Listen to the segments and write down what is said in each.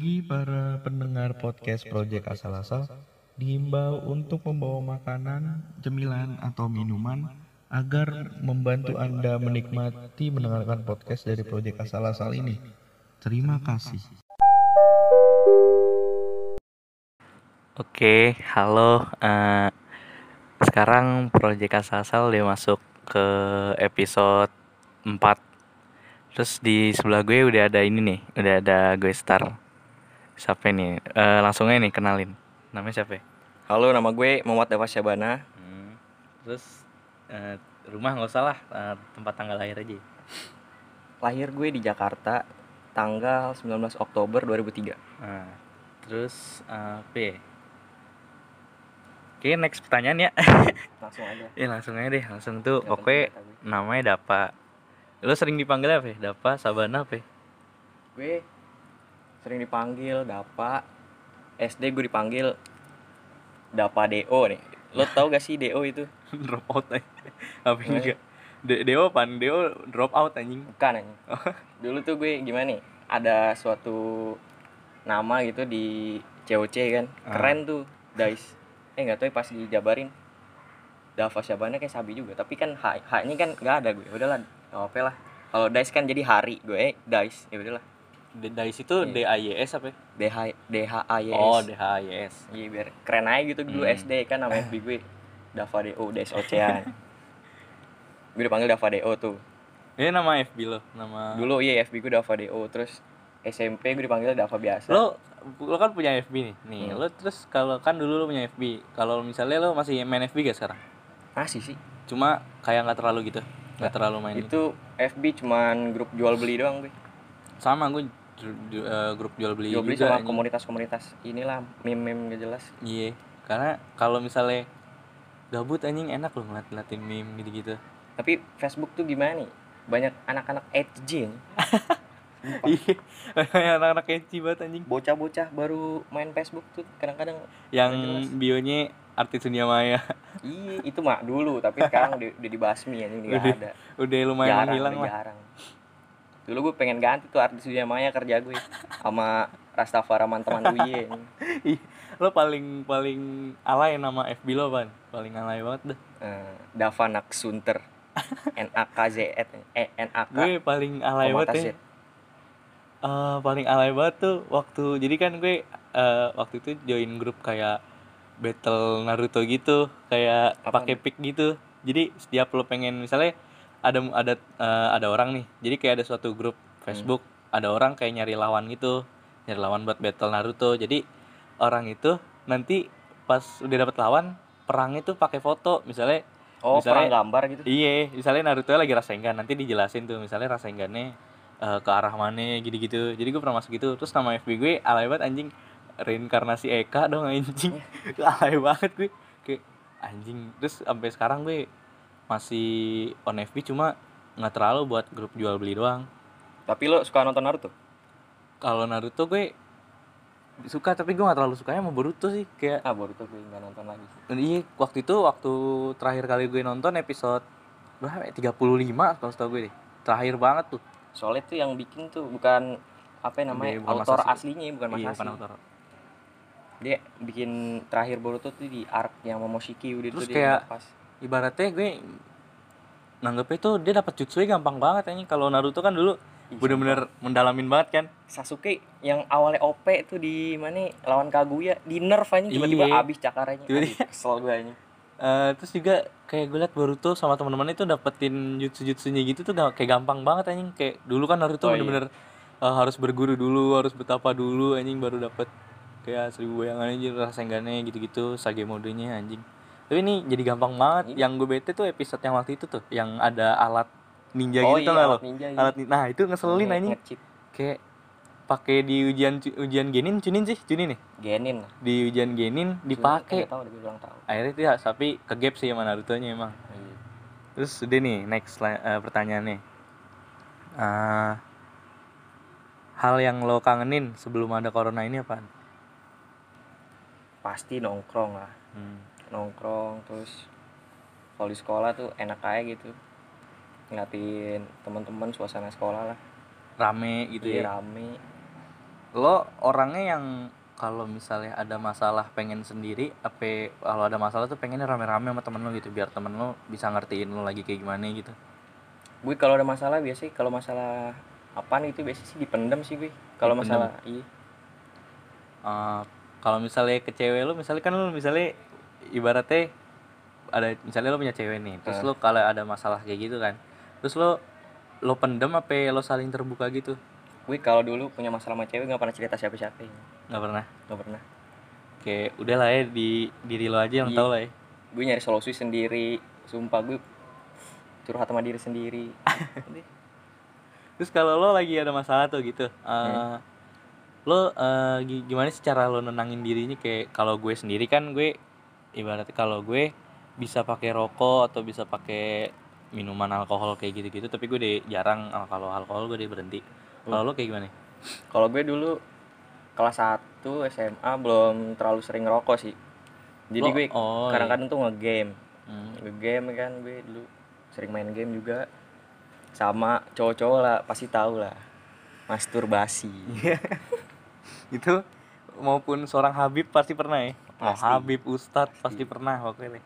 Bagi para pendengar podcast Project Asal-Asal, diimbau untuk membawa makanan, cemilan, atau minuman agar membantu Anda menikmati mendengarkan podcast dari Project Asal-Asal ini. Terima kasih. Oke, halo. eh, sekarang Project Asal-Asal udah masuk ke episode 4. Terus di sebelah gue udah ada ini nih, udah ada gue star. Siapa nih? Eh, langsung aja nih kenalin. Namanya siapa? ya? Halo, nama gue Muhammad Dafa Syabana. Hmm, Terus eh, rumah nggak usah lah, eh, tempat tanggal lahir aja. Lahir gue di Jakarta tanggal 19 Oktober 2003. Nah, terus apa ya? Oke, next pertanyaan ya. Langsung aja. Ya langsung aja deh, langsung tuh. Nggak Oke, namanya Dapa. Lo sering dipanggil apa ya? Dapa, Sabana apa ya? Gue sering dipanggil Dapa. SD gue dipanggil Dapa DO nih. Lo tau gak sih DO itu? drop out aja. Apa enggak? De Deo pan, Deo drop out anjing. Bukan aja. Dulu tuh gue gimana nih? Ada suatu nama gitu di COC kan. Ah. Keren tuh, Dice. Eh nggak tahu ya pas dijabarin. Dava Syabana kayak sabi juga, tapi kan H, H-nya kan nggak ada gue. Udahlah, nggak apa lah. Kalau Dice kan jadi hari, gue eh, Dice. Ya udahlah. D- Dice itu D Iya. A Y S apa ya? DH DHAYS. Oh, D H Y S. Iya biar keren aja gitu dulu Hmm. SD kan nama FB gue Dava DO Dice Ocean. gue dipanggil Dava DO tuh. Ini nama FB lo, nama Dulu iya FB gue Dava DO terus SMP gue dipanggil Dava biasa. Lo lo kan punya FB nih. Nih, Hmm. lo terus kalau kan dulu lo punya FB. Kalau misalnya lo masih main FB gak sekarang? Masih sih. Cuma kayak nggak terlalu gitu. Nggak terlalu main gitu. Itu FB cuman grup jual beli doang gue. Sama gue eh, grup jual beli Jual beli juga. sama anjing. komunitas-komunitas inilah meme-meme gak jelas. Iya, karena kalau misalnya gabut anjing enak loh ngeliat-ngeliatin meme gitu-gitu. Tapi Facebook tuh gimana nih? Banyak anak-anak edgy. Iya, anak-anak keci banget anjing. Bocah-bocah baru main Facebook tuh kadang-kadang Yang jelas. bionya artis dunia maya Iya, itu mah dulu, tapi sekarang udah, udah dibasmi ya, ini nggak Udah ada. udah lumayan jarang, menghilang udah lah. jarang. Dulu gue pengen ganti tuh artis dunia maya kerja gue sama Rastafari teman gue. Ih, lo paling paling alay nama FB lo pan, paling alay banget dah. Eh, Dava Naksunter. N A K Z E N A K Gue paling alay banget ya. Eh, paling alay banget tuh waktu jadi kan gue eh, waktu itu join grup kayak battle Naruto gitu, kayak pakai pick gitu. Jadi setiap lo pengen misalnya ada ada eh, ada orang nih. Jadi kayak ada suatu grup Facebook, ada orang kayak nyari lawan gitu. Nyari lawan buat battle Naruto. Jadi orang itu nanti pas udah dapet lawan perang itu pakai foto misalnya Oh, Misalnya- perang gambar gitu. Iya, misalnya Naruto lagi Rasengan, nanti dijelasin tuh misalnya Rasengannya eh, ke arah mana gitu-gitu. Jadi gue pernah masuk gitu. Terus nama FB gue alay banget anjing. Reinkarnasi Eka dong anjing. alay banget gue. Kayak anjing. Terus sampai sekarang gue masih on FB cuma nggak terlalu buat grup jual beli doang. Tapi lo suka nonton Naruto? Kalau Naruto gue suka tapi gue nggak terlalu sukanya sama Boruto sih kayak Ah, baru tuh gue nggak nonton lagi. iya waktu itu waktu terakhir kali gue nonton episode berapa ya? 35 kalau setahu gue deh terakhir banget tuh Soalnya tuh yang bikin tuh bukan apa ya namanya Iya, bukan autor Masashi. aslinya bukan Mas iya bukan autor Dia bikin terakhir Boruto tuh di arc yang Momoshiki udah Terus tuh kayak- dia pas. Ibaratnya gue nanggepnya tuh dia dapat jutsunya gampang banget ini kalau Naruto kan dulu Ih, bener-bener mendalamin banget kan Sasuke yang awalnya OP tuh di mana lawan Kaguya di nerf aja tiba-tiba Iya. abis cakarannya Tiba-tiba. Kesel gue aja Eh, terus juga kayak gue liat Boruto sama teman-teman itu dapetin jutsu-jutsunya gitu tuh kayak gampang banget anjing kayak dulu kan Naruto Oh, iya. bener-bener eh, harus berguru dulu harus betapa dulu anjing baru dapet kayak seribu bayangan aja Rasengannya gitu-gitu Sage modenya anjing tapi ini jadi gampang banget Iya. yang gue bete tuh episode yang waktu itu tuh yang ada alat ninja oh gitu iya tau alat ninja iya. alat ni- nah itu ngeselin Nge- anjing nge-cheat. kayak pakai di ujian ujian genin cunin sih cunin nih genin di ujian genin dipakai akhirnya itu ya tapi ke gap sih sama Naruto nya emang Iya. terus udah nih next la- eh, pertanyaannya Eh, hal yang lo kangenin sebelum ada corona ini apaan? pasti nongkrong lah Hmm. Nongkrong terus kalau di sekolah tuh enak aja gitu. Ngeliatin teman-teman suasana sekolah lah. Rame gitu Iya, ya? rame. Lo orangnya yang kalau misalnya ada masalah pengen sendiri apa kalau ada masalah tuh pengennya rame-rame sama temen lo gitu biar temen lo bisa ngertiin lo lagi kayak gimana gitu? Gue kalau ada masalah biasanya kalau masalah apaan itu biasanya sih dipendam sih gue. Kalau masalah iya. Eh, kalau misalnya ke cewek lo misalnya kan lo misalnya ibaratnya ada misalnya lo punya cewek nih terus Eh. lo kalau ada masalah kayak gitu kan terus lo lo pendem apa lo saling terbuka gitu gue kalau dulu punya masalah sama cewek nggak pernah cerita siapa-siapa ya. nggak pernah nggak pernah kayak udah lah ya di diri lo aja yang Iya. tahu lah ya gue nyari solusi sendiri sumpah gue curhat sama diri sendiri. Terus kalau lo lagi ada masalah tuh gitu, eh, Hmm. lo gi- gimana sih cara lo nenangin dirinya kayak kalau gue sendiri kan gue ibaratnya kalau gue bisa pakai rokok atau bisa pakai minuman alkohol kayak gitu-gitu, tapi gue deh jarang kalau alkohol gue deh berhenti. Kalau lo kayak gimana? kalau gue dulu kelas 1 SMA belum terlalu sering ngerokok sih jadi Lo- gue oh, iya. kadang-kadang tuh ngegame Hmm. ngegame kan gue dulu sering main game juga sama cowok-cowok lah pasti tahu lah masturbasi Itu maupun seorang Habib pasti pernah ya. Mau Pasti. Habib Ustadz pasti pernah pokoknya.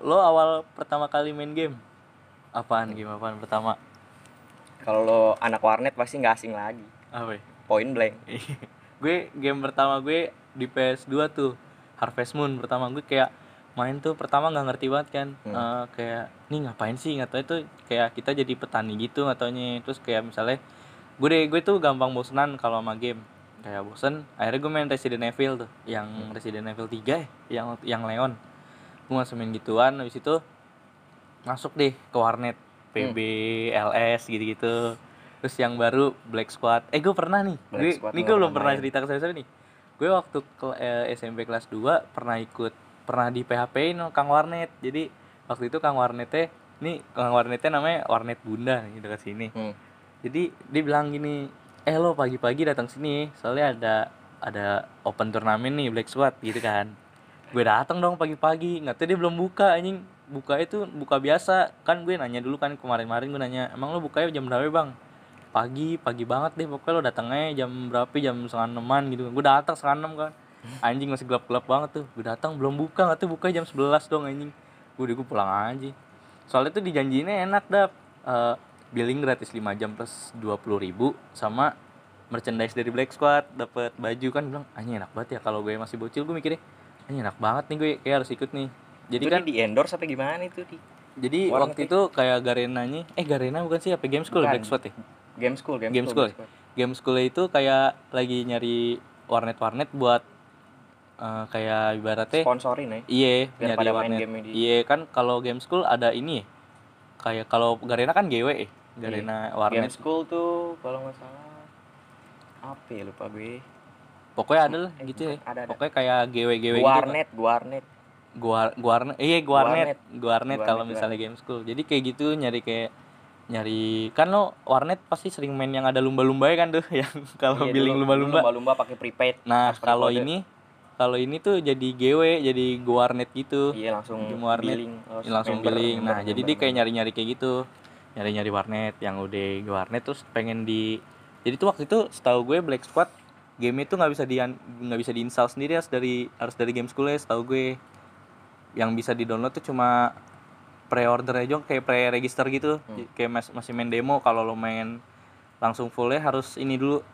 Lo awal pertama kali main game apaan game apaan pertama? kalau lo anak warnet pasti nggak asing lagi Apa ya? point blank gue game pertama gue di PS2 tuh Harvest Moon pertama gue kayak main tuh pertama nggak ngerti banget kan Hmm. Eh, kayak nih ngapain sih nggak tahu itu kayak kita jadi petani gitu nggak taunya terus kayak misalnya gue deh gue tuh gampang bosenan kalau sama game kayak bosen akhirnya gue main Resident Evil tuh yang Resident Evil 3 ya yang yang Leon. Gue masuk main gituan habis itu masuk deh ke warnet PB LS gitu-gitu. Terus yang baru Black Squad. Eh gue pernah nih Black gue Squad nih gua gue belum pernah pernah main. cerita ke saya nih. Gue waktu ke eh, SMP kelas 2 pernah ikut pernah di PHP in Kang Warnet. Jadi waktu itu Kang Warnetnya nih Kang Warnetnya namanya Warnet Bunda nih dekat sini. Hmm. jadi dia bilang gini eh lo pagi-pagi datang sini soalnya ada ada open turnamen nih Black Squad gitu kan. Gue datang dong pagi-pagi nggak tahu dia belum buka anjing. Buka itu buka biasa. Kan gue nanya dulu kan kemarin-kemarin gue nanya emang lo bukanya jam berapa bang? Pagi pagi banget deh pokoknya lo datangnya jam berapa jam setengah enaman gitu. Gue datang setengah enam kan. Anjing masih gelap-gelap banget tuh. Gue datang belum buka nggak tuh buka jam 11 dong anjing. Gue udah gue pulang aja. Soalnya tuh dijanjiinnya enak dap. Eh, billing gratis 5 jam plus 20.000 ribu sama merchandise dari Black Squad dapat baju kan bilang anjing enak banget ya kalau gue masih bocil gue mikirnya anjing enak banget nih gue kayak harus ikut nih jadi itu kan di endorse apa gimana itu di jadi warnet waktu itu kayak Garenanya eh Garena bukan sih apa Game School Bukan. Black Squad ya game school game, Game school. Game School itu kayak lagi nyari warnet-warnet buat eh, kayak ibaratnya sponsorin ya Iya, nyari warnet. Iya kan kalau game school ada ini ya. Kayak kalau Garena kan GW ya. Garena game warnet. school tuh kalau nggak salah apa ya lupa gue Pokoknya ada lah Eh, gitu ya. ada, ada. Pokoknya kayak GW GW gitu. warnet warnet Gua warnet. Iya, guarnet. Guarnet Guarnet, kalau guarnet. misalnya game school. Jadi kayak gitu nyari kayak nyari kan lo warnet pasti sering main yang ada lumba-lumba ya kan tuh yang kalau Iya, billing lumba-lumba. lumba-lumba pakai prepaid Nah, kalau ini kalau ini tuh jadi GW, jadi guarnet gitu. iya langsung Game warnet. billing langsung billing. Nah, jadi dia kayak nyari-nyari kayak gitu. Nyari-nyari warnet yang udah warnet terus pengen di Jadi tuh waktu itu setahu gue Black Squad game itu nggak bisa di nggak bisa diinstal sendiri harus dari harus dari game school ya setahu gue. Yang bisa di-download tuh cuma pre-order aja kayak pre-register gitu. Hmm. Kayak mas- masih main demo kalau lo main langsung fullnya harus ini dulu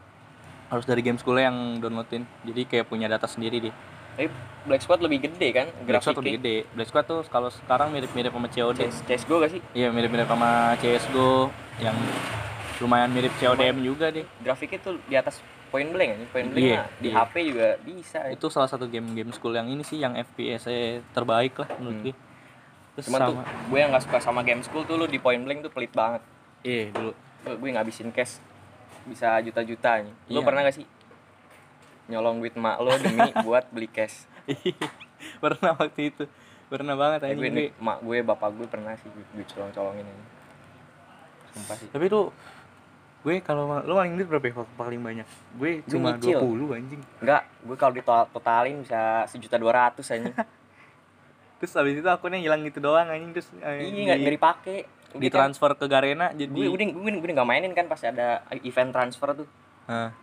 harus dari game school yang downloadin. Jadi kayak punya data sendiri deh. Tapi Black Squad lebih gede kan Black Squad lebih gede. Black Squad tuh kalau sekarang mirip-mirip sama COD. CS, CSGO gak sih Iya mirip-mirip sama CSGO yang lumayan mirip CODM juga deh. grafiknya tuh di atas point blank aja point blank Iya, mah di iya. HP juga bisa Itu salah satu game-game school yang ini sih yang FPS terbaik lah menurut Hmm. gue. Terus cuman tuh sama gue yang gak suka sama game school tuh lu di point blank tuh pelit banget iya dulu. gue, ngabisin cash bisa juta-juta nih lu Iya. pernah gak sih nyolong duit mak lo demi buat beli cash pernah waktu itu. Pernah banget anjing gue gue. mak gue bapak gue pernah sih duit, duit colong-colongin ini sumpah sih Tapi tuh gue kalau lu paling duit berapa ya paling banyak? Gue Gue cuma nyicil. 20 anjing. enggak gue kalau ditotalin bisa sejuta dua ratus aja Terus abis itu akunnya hilang gitu doang anjing terus eh, iya nggak nggak dipakai Udah kan, ditransfer ke Garena jadi gue udah gue gue nggak mainin kan pas ada event transfer tuh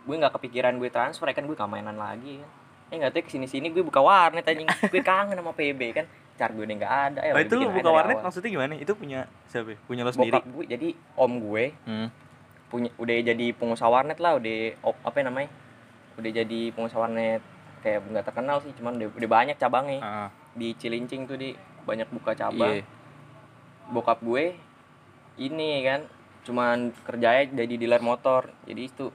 Gue nggak kepikiran gue transfer ya kan gue gak mainan lagi kan eh nggak tahu ke sini sini gue buka warnet anjing gue kangen sama PB kan car gue nggak ada ya Oh, itu lu buka warnet awal. maksudnya gimana? Itu punya siapa? ya? Punya lo sendiri? bokap gue jadi om gue Hmm. punya udah jadi pengusaha warnet lah udah op- apa namanya udah jadi pengusaha warnet kayak nggak terkenal sih cuman udah, udah banyak cabangnya Ah, di Cilincing tuh di banyak buka cabang iya. bokap gue ini kan cuman kerjanya jadi dealer motor jadi itu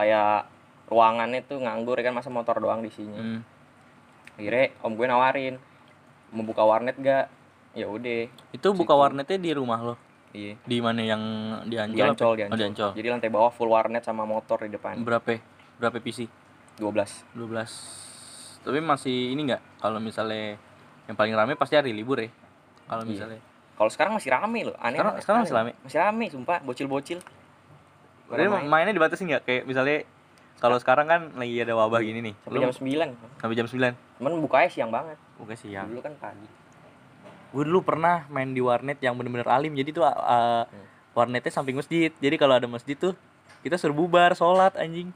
kayak ruangannya tuh nganggur kan masa motor doang di sini Hmm. akhirnya om gue nawarin mau buka warnet gak ya udah Itu buka Situ. warnetnya di rumah lo? iya Di mana yang di di Ancol? apa? Ancol, di Oh, di Ancol. Ancol. jadi lantai bawah full warnet sama motor di depan Berapa? Berapa PC? 12 12 tapi masih ini nggak kalau misalnya yang paling rame pasti hari libur ya kalau Iya. misalnya kalau sekarang masih rame loh aneh Sekarang- sekarang masih rame? masih rame sumpah bocil-bocil Berarti main. mainnya dibatasi nggak? Kayak misalnya kalau sekarang kan lagi ada wabah gini nih. Sampai lu jam 9 sampai jam 9 cuman bukanya siang banget. Oke siang. Dulu kan pagi. Gue dulu pernah main di warnet yang bener-bener alim. Jadi tuh uh, warnetnya samping masjid. Jadi kalau ada masjid tuh kita suruh bubar sholat anjing.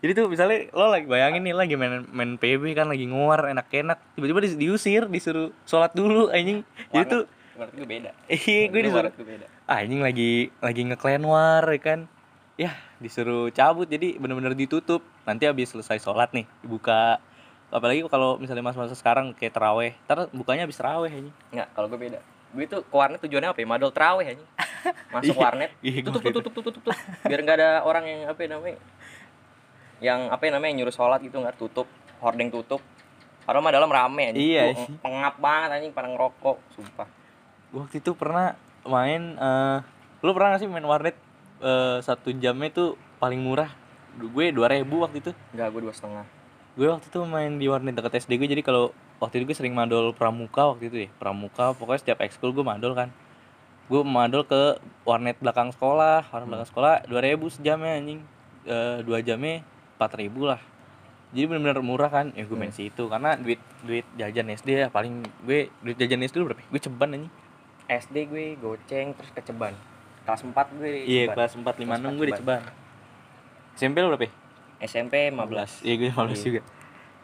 Jadi tuh misalnya lo lagi bayangin nih lagi main main PB kan lagi nguar enak-enak. Tiba-tiba di- diusir disuruh sholat dulu anjing. Jadi Warnet. tuh warnet gue beda. Iya gue disuruh warnet gue beda. Ah anjing lagi lagi ngeklan war ya kan ya disuruh cabut jadi bener-bener ditutup nanti habis selesai sholat nih dibuka apalagi kalau misalnya masa-masa sekarang kayak teraweh ntar bukanya habis teraweh anjing Enggak, kalau gue beda. Gue tuh ke warnet tujuannya apa ya? Madol terawih aja. Masuk Iya, warnet, iya, tutup, tutup, tutup, tutup, tutup, Biar nggak ada orang yang apa ya namanya? Yang apa ya namanya nyuruh sholat gitu nggak tutup, hordeng tutup. Padahal mah dalam rame aja. Iya Tuh. Pengap banget anjing pada ngerokok, sumpah. Gua waktu itu pernah main eh lu pernah gak sih main warnet eh, satu jamnya tuh paling murah. Gue 2000 waktu itu. Enggak, gue dua setengah. gue waktu itu main di warnet deket SD gue jadi kalau waktu itu gue sering madol pramuka waktu itu ya. Pramuka pokoknya setiap ekskul gue madol kan. Gue madol ke warnet belakang sekolah warnet belakang sekolah 2000 sejamnya anjing. Eh, dua jamnya 4000 lah. Jadi benar-benar murah kan. Ya gue main situ karena duit duit jajan SD ya paling gue duit jajan SD dulu berapa ya? gue ceban anjing. SD gue goceng terus keceban. Kelas 4 gue iya kelas 4 5 6 gue di ceban SMP lu berapa? SMP 15. iya gue 15 Iya. juga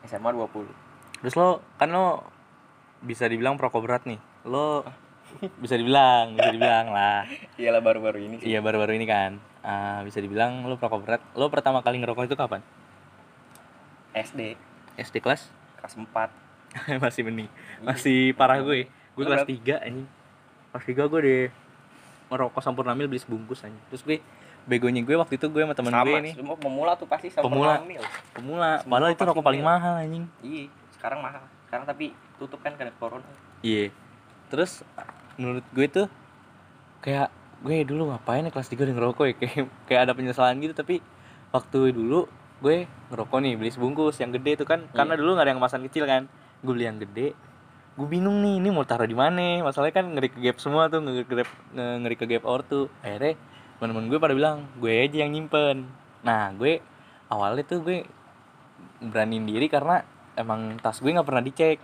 SMA 20. Terus lo kan lo bisa dibilang perokok berat nih. Lo bisa dibilang, bisa dibilang lah. Iyalah baru-baru ini sih. Iya baru-baru ini kan. Ah, bisa dibilang lo perokok berat. Lo pertama kali ngerokok itu kapan? SD SD kelas? kelas 4. Masih mending. Masih parah gue. Gue Lo kelas? 3 anjing. Kelas 3 gue deh ngerokok sampurna mil beli sebungkus anjing. Terus gue begonya gue waktu itu gue sama temen Sama, gue nih semua pemula tuh pasti sama Pemula. mil. pemula Semua padahal itu rokok paling mil. mahal anjing Iya, sekarang mahal. Sekarang tapi tutup kan karena corona. Iya. Terus menurut gue tuh kayak gue dulu ngapain ya kelas 3 udah ngerokok ya kayak kayak ada penyesalan gitu tapi waktu dulu gue ngerokok nih beli sebungkus yang gede tuh kan karena dulu nggak ada yang kemasan kecil kan gue beli yang gede gue bingung nih ini mau taruh di mana? Masalahnya kan ngeri ke gap semua tuh ngeri ke gap, nge- ngeri ke gap ortu akhirnya teman-teman gue pada bilang gue aja yang nyimpen. Nah gue awalnya tuh gue beraniin diri karena emang tas gue nggak pernah dicek.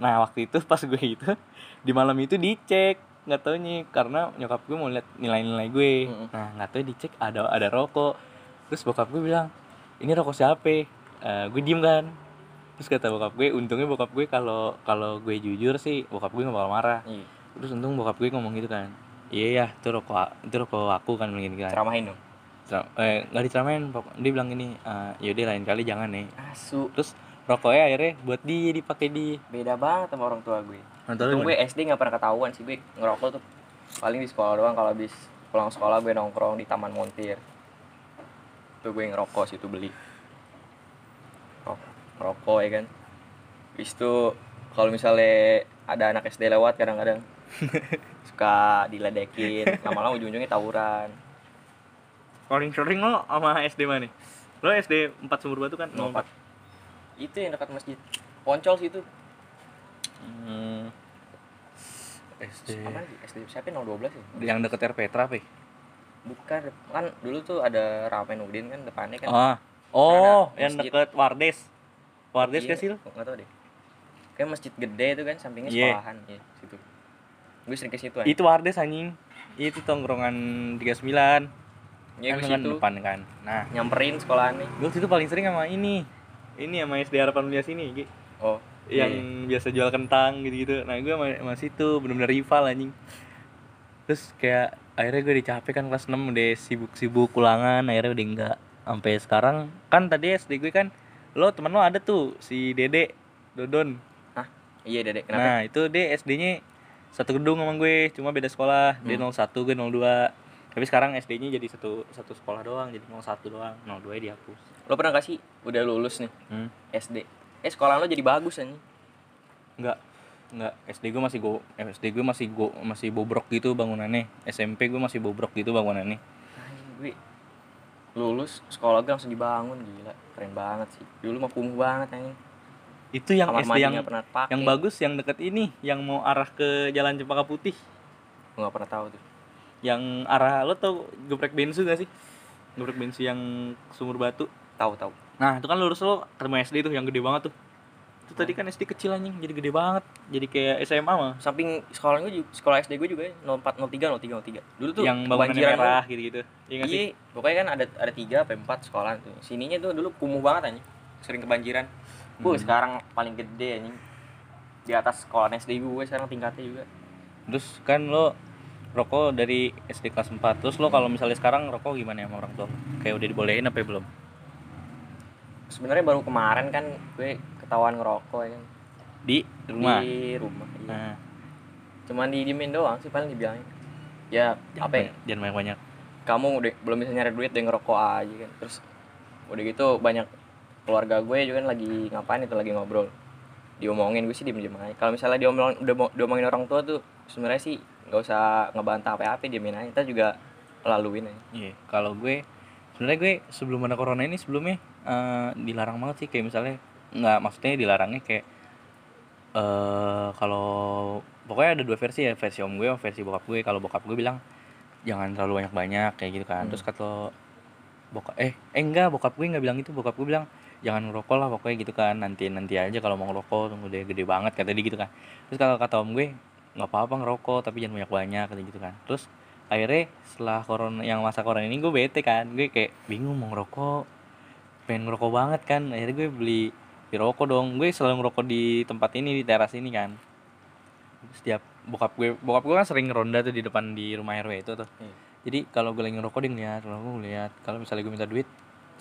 Nah waktu itu pas gue itu di malam itu dicek nggak taunya karena nyokap gue mau lihat nilai-nilai gue nah nggak tahu dicek ada ada rokok. Terus bokap gue bilang ini rokok siapa? Eh, gue diem kan terus kata bokap gue untungnya bokap gue kalau kalau gue jujur sih bokap gue nggak bakal marah Iya. terus untung bokap gue ngomong gitu kan iya ya itu rokok itu rokok aku kan begini kan Ceramahin dong. Ceram- eh nggak diceramain dia bilang gini "Ah, yaudah lain kali jangan nih Asu. terus rokoknya akhirnya buat dia dipakai di Beda banget sama orang tua gue. Untung gue SD nggak pernah ketahuan sih gue ngerokok tuh paling di sekolah doang kalau habis pulang sekolah gue nongkrong di Taman Montir. Tuh gue ngerokok situ beli. Rok- Ngerokok ya kan. Habis itu kalau misalnya ada anak SD lewat kadang-kadang suka diledekin, lama-lama ujung-ujungnya tawuran. paling sering lo sama SD mana lo SD 4 sumur batu kan 04. Itu yang dekat masjid. Poncol situ. hmm. SD Apa sih? SD siapa 012 ya? yang deket RPetra apa ya? Bukan, kan dulu tuh ada Ramen Udin kan depannya kan. ah oh Ada yang deket Wardes Wardes Iya, gak sih lo Nggak tahu deh. Kayak masjid gede itu kan sampingnya Iya. sekolahan ya, situ. Gue sering ke situ aja. itu Wardes anjing itu tongkrongan 39 ya kan gue situ depan kan nah nyamperin sekolahan nih gue situ paling sering sama ini ini sama SD harapan mulia sini Gi. oh yang iya. biasa jual kentang gitu-gitu nah gue sama situ bener-bener rival anjing terus kayak akhirnya gue dicapek kan kelas 6 udah sibuk-sibuk ulangan akhirnya udah enggak sampai sekarang kan tadi SD gue kan lo temen lo ada tuh si Dede Dodon iya dedek kenapa nah itu dia SD-nya satu gedung sama gue cuma beda sekolah dia Hmm. 01 gue 02 tapi sekarang SD-nya jadi satu satu sekolah doang jadi 01 doang 02 nya dihapus lo pernah gak sih udah lulus nih hmm. SD eh sekolah lo jadi bagus anjing Enggak. Enggak. SD gue masih go eh, SD gue masih go masih bobrok gitu bangunannya. SMP gue masih bobrok gitu bangunannya. gue lulus sekolah gue langsung dibangun gila keren banget sih dulu mah kumuh banget anjing Itu yang kamar SD yang pernah yang bagus yang deket ini, yang mau arah ke Jalan Cempaka Putih. nggak pernah tahu tuh Yang arah lo tau geprek bensu gak sih? Geprek bensu yang sumur batu. tahu tahu Nah, itu kan lurus lo ketemu SD tuh yang gede banget tuh. Itu tadi kan SD kecil anjing, jadi gede banget. Jadi kayak SMA mah. samping sekolah gue juga sekolah SD gue juga ya 04 03 03 03 dulu tuh yang kebanjiran merah gitu-gitu. Iya nggak sih? iya pokoknya kan ada ada tiga apa empat sekolah tuh sininya tuh dulu kumuh banget anjing sering kebanjiran gue Hmm. sekarang paling gede anjing di atas sekolah SD gue sekarang tingkatnya juga Terus kan lo rokok dari SD kelas 4 Terus lo kalau misalnya sekarang rokok gimana ya sama orang tua? Kayak udah dibolehin apa belum? sebenarnya baru kemarin kan gue ketahuan ngerokok ya kan? Di rumah? di rumah iya. Nah, cuman didiemin doang sih paling dibilangin. Ya apa ya, Jangan banyak-banyak kamu udah belum bisa nyari duit deh ngerokok aja kan? Terus udah gitu banyak keluarga gue juga kan lagi ngapain itu lagi ngobrol. Diomongin gue sih diem diem aja. Kalau misalnya diomongin udah diomongin orang tua tuh sebenarnya sih nggak usah ngebantah apa apa diemin aja. Kita juga laluin aja. Iya, kalau gue sebenarnya gue sebelum ada corona ini sebelumnya eh, dilarang banget sih. Kayak misalnya nggak maksudnya dilarangnya kayak eh kalau pokoknya ada dua versi ya versi om gue sama versi bokap gue. Kalau bokap gue bilang jangan terlalu banyak banyak kayak gitu kan. Hmm. terus kata bokap eh eh enggak bokap gue nggak bilang itu bokap gue bilang jangan ngerokok lah pokoknya gitu kan. Nanti nanti aja kalau mau ngerokok tunggu deh gede banget kata dia gitu kan. Terus kalau kata om gue nggak apa-apa ngerokok tapi jangan banyak banyak kata gitu kan. Terus akhirnya setelah corona yang masa corona ini gue bete kan. Gue kayak bingung mau ngerokok pengen ngerokok banget kan. Akhirnya gue beli beli rokok dong. Gue selalu ngerokok di tempat ini di teras ini kan. Setiap bokap gue bokap gue kan sering ronda tuh di depan di rumah rw itu tuh. Hmm. jadi kalau gue lagi ngerokok dia ngeliat kalau gue ngeliat. Kalau misalnya gue minta duit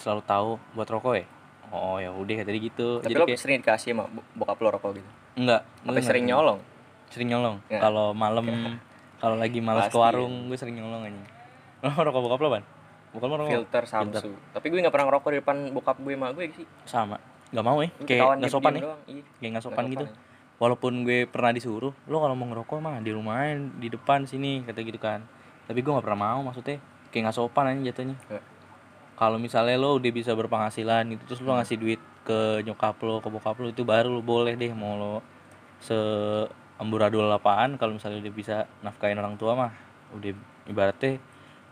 selalu tahu buat rokok ya. Oh ya udah kata dia gitu. Tapi jadi lo kayak sering dikasih sama bo- bokap lo rokok gitu? Enggak. Nggak sering nyolong? Sering nyolong. Ya. kalau malam kalau lagi malas ke warung gue sering nyolong aja lo rokok bokap lo ban? Bokap lo rokok filter Samsu tapi gue nggak pernah ngerokok di depan bokap gue sama gue sih. Sama nggak mau ya kayak nggak sopan ya iya. kayak nggak sopan gitu ya. walaupun gue pernah disuruh lo kalau mau ngerokok mah di rumah di depan sini kata gitu kan tapi gue nggak pernah mau maksudnya kayak nggak sopan aja jatuhnya Ya. kalau misalnya lo udah bisa berpenghasilan gitu terus lo Hmm. ngasih duit ke nyokap lo ke bokap lo itu baru lo boleh deh mau lo se amburadul apaan kalau misalnya udah bisa nafkahin orang tua mah udah ibaratnya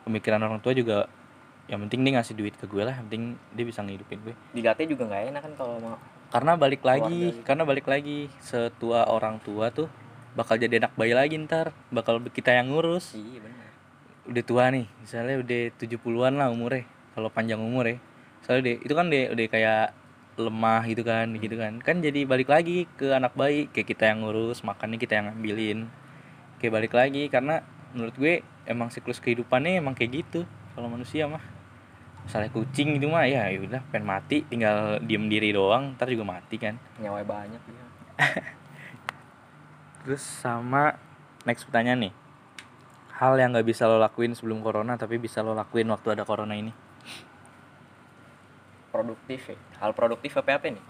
pemikiran orang tua juga yang penting dia ngasih duit ke gue lah yang penting dia bisa ngehidupin gue. Dilatih juga nggak enak kan kalau mau karena balik lagi gitu. karena balik lagi setua orang tua tuh bakal jadi anak bayi lagi ntar bakal kita yang ngurus. Iya benar. Udah tua nih misalnya udah 70-an lah umurnya kalau panjang umur ya soalnya deh itu kan deh udah kayak lemah gitu kan gitu kan. Kan jadi balik lagi ke anak bayi kayak kita yang ngurus makannya kita yang ngambilin. Kayak balik lagi karena menurut gue emang siklus kehidupannya emang kayak gitu kalau manusia mah misalnya kucing gitu mah ya udah pengen mati tinggal diem diri doang ntar juga mati kan nyawa banyak dia Terus sama next pertanyaan nih. Hal yang nggak bisa lo lakuin sebelum corona tapi bisa lo lakuin waktu ada corona ini. produktif ya hal produktif apa apa nih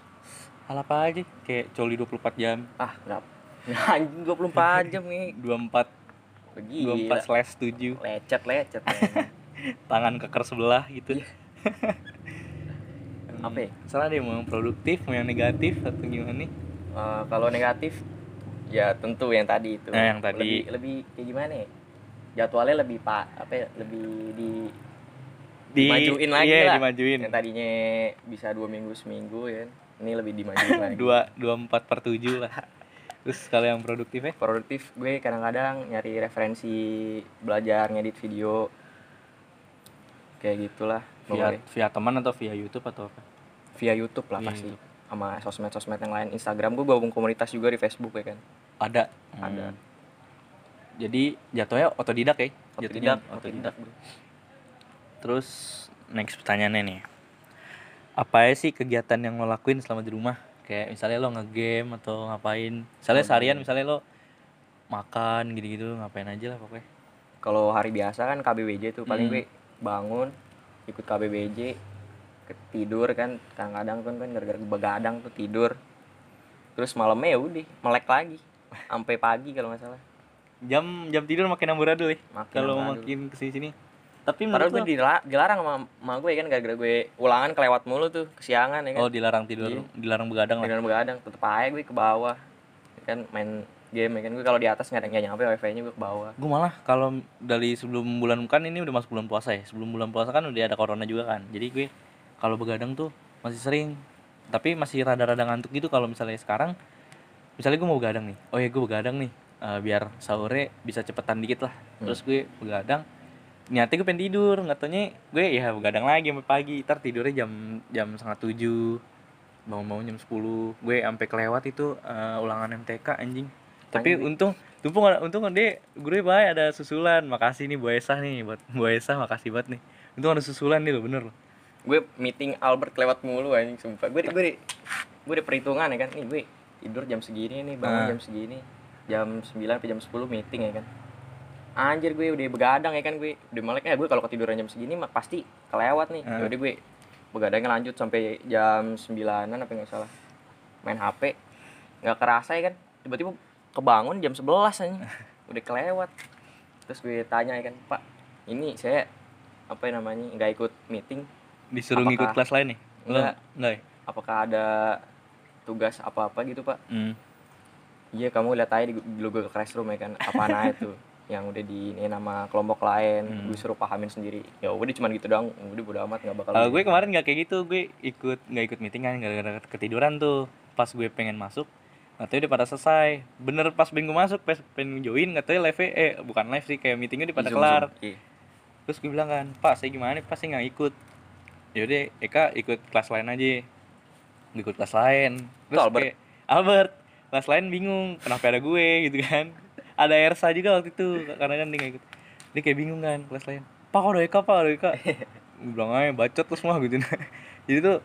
Hal apa aja? Kayak coli 24 jam, ah kenapa anjing 24 jam nih 24 Gila. 24 slash 7 lecet lecet. Tangan keker sebelah gitu. apa ya? Salah deh mau yang produktif, mau yang negatif atau gimana nih? Eh, kalau negatif ya tentu yang tadi itu Nah, yang tadi. lebih, lebih kayak gimana ya jadwalnya lebih pak apa ya, lebih di dimajuin lagi iya, lah dimajuin. yang tadinya bisa dua minggu seminggu ya kan. ini lebih dimajuin lagi Dua, dua empat per tujuh lah. Terus kalau yang produktif ya? produktif gue kadang-kadang nyari referensi belajar ngedit video kayak gitulah via pokoknya. via teman atau via YouTube atau apa via YouTube lah Via pasti YouTube. sama sosmed-sosmed yang lain Instagram gue gabung komunitas juga di Facebook ya kan ada Ada. Hmm. jadi jatuhnya otodidak ya Jatuhnya otodidak otodidak bro. terus next pertanyaannya nih apa aja sih kegiatan yang lo lakuin selama di rumah kayak misalnya lo ngegame atau ngapain misalnya Oh, seharian misalnya lo makan gitu-gitu ngapain aja lah pokoknya kalau hari biasa kan KBBJ tuh paling Hmm. gue bangun ikut KBBJ ke- tidur kan kadang-kadang kan kan gara-gara begadang tuh tidur. Terus malamnya ya udah melek lagi sampai pagi kalau nggak salah. Jam jam tidur makin amburadul ya kalau makin ke sini sini. Tapi Padahal menurut gue dilarang sama, sama gue ya kan gara-gara gue ulangan kelewat mulu tuh kesiangan ya kan. oh dilarang tidur. Iya. dilarang begadang lah. Dengan begadang tetep aja gue ke bawah. Kan main game ya kan? Gue kalau di atas nggak nyampe wifi-nya gue ke bawah. gue malah kalau dari sebelum bulan kan ini udah masuk bulan puasa ya. Sebelum bulan puasa kan udah ada corona juga kan. Jadi gue kalau begadang tuh masih sering tapi masih rada-rada ngantuk gitu kalau misalnya sekarang. Misalnya gue mau begadang nih. Oh ya gue begadang nih eh, biar sahurnya bisa cepetan dikit lah. Terus gue begadang niatnya gue pengen tidur. Nggak taunya gue ya begadang lagi sampai pagi. Ntar tidurnya jam jam setengah tujuh. Bangun bangun jam 10 gue sampai kelewat itu eh, ulangan MTK anjing tapi Anjing. untung untung untung dia gue baik ada susulan makasih nih Bu Esa nih buat Bu Esa makasih banget nih untung ada susulan nih lo bener loh Gue meeting Albert kelewat mulu anjing sumpah. Gue gue gue ada perhitungan ya kan. Nih gue tidur jam segini nih, bangun Ah. jam segini. Jam 9 sampai jam 10 meeting ya kan. Anjir gue udah begadang ya kan gue udah melek ya gue kalau ketiduran jam segini mah pasti kelewat nih. Ah. Jadi gue begadangnya lanjut sampai jam 9-an apa nggak salah. Main HP nggak kerasa ya kan. Tiba-tiba kebangun jam 11 anjing. Udah kelewat. Terus gue tanya ya kan, "Pak, ini saya apa namanya nggak ikut meeting disuruh Apakah- ngikut kelas lain nih Enggak. enggak ya apakah ada tugas apa-apa gitu pak hmm. iya kamu lihat aja di Google Classroom ya kan apaan aja tuh yang udah di ini nama kelompok lain Hmm. gue suruh pahamin sendiri ya udah cuma gitu doang udah bodo amat nggak bakal Kalau gue kemarin nggak kayak gitu, gue ikut nggak ikut meeting kan gara-gara ketiduran tuh. Pas gue pengen masuk, tahu udah pada selesai. Bener pas gue masuk, pas pengen join, tahu live eh bukan live sih, kayak meetingnya udah pada Zoom, kelar. Zoom. Iya. Terus gue bilang kan, Pak saya gimana? Pak saya nggak ikut. Yaudah, Eka ikut kelas lain aja. Ikut kelas lain. Terus Albert? kayak, Albert, kelas lain bingung, kenapa ada gue gitu kan. Ada Ersa juga waktu itu, karena kan dia nggak ikut. Dia kayak bingung kan, kelas lain. Pak, kok ada Eka, Pak, ada Eka. gue bilang aja, bacot tuh semua gitu. Jadi tuh,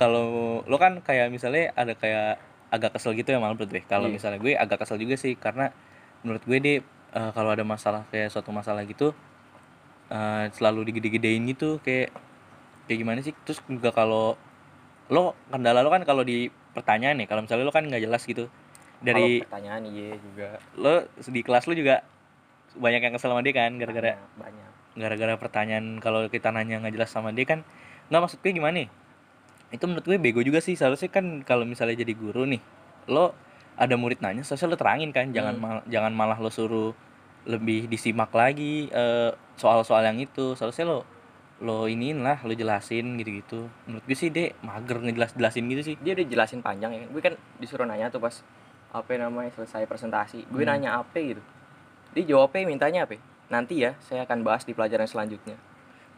kalau lo kan kayak misalnya ada kayak agak kesel gitu ya malah menurut gue. Kalau Iya. misalnya gue agak kesel juga sih, karena menurut gue deh, eh, kalau ada masalah kayak suatu masalah gitu, eh, selalu digede-gedein gitu kayak kayak gimana sih? Terus juga kalau lo kendala lo kan kalau di pertanyaan nih kalau misalnya lo kan nggak jelas gitu. Dari Kalau pertanyaan iya juga. lo di kelas lo juga banyak yang kesel sama dia kan gara-gara banyak, gara-gara pertanyaan kalau kita nanya nggak jelas sama dia kan. Nggak maksud gue gimana nih itu menurut gue bego juga sih. Seharusnya kan kalau misalnya jadi guru nih lo ada murid nanya seharusnya lo terangin kan. Jangan Hmm. mal- jangan malah lo suruh lebih disimak lagi eh, soal-soal yang itu. Seharusnya lo lo iniin lah lo jelasin gitu-gitu. Menurut gue sih deh mager ngejelas jelasin gitu sih. Dia udah jelasin panjang ya. Gue kan disuruh nanya tuh pas apa namanya selesai presentasi. Gue Hmm. nanya apa gitu. Dia jawabnya mintanya apa? Nanti ya saya akan bahas di pelajaran selanjutnya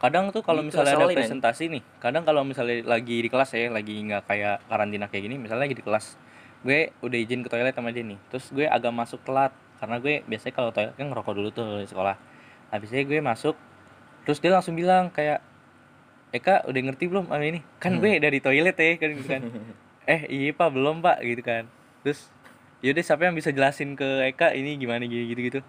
kadang tuh kalau Gitu, misalnya ada presentasi nih kadang kalau misalnya lagi di kelas ya lagi nggak kayak karantina kayak gini misalnya lagi di kelas gue udah izin ke toilet sama dia nih terus gue agak masuk telat karena gue biasanya kalau toilet kan ngerokok dulu tuh di sekolah. Habisnya gue masuk terus dia langsung bilang kayak Eka udah ngerti belum sama ini? Kan Hmm. gue dari toilet ya kan gitu kan. Eh iya pak belum pak gitu kan. Terus yaudah siapa yang bisa jelasin ke Eka ini gimana gini gitu gitu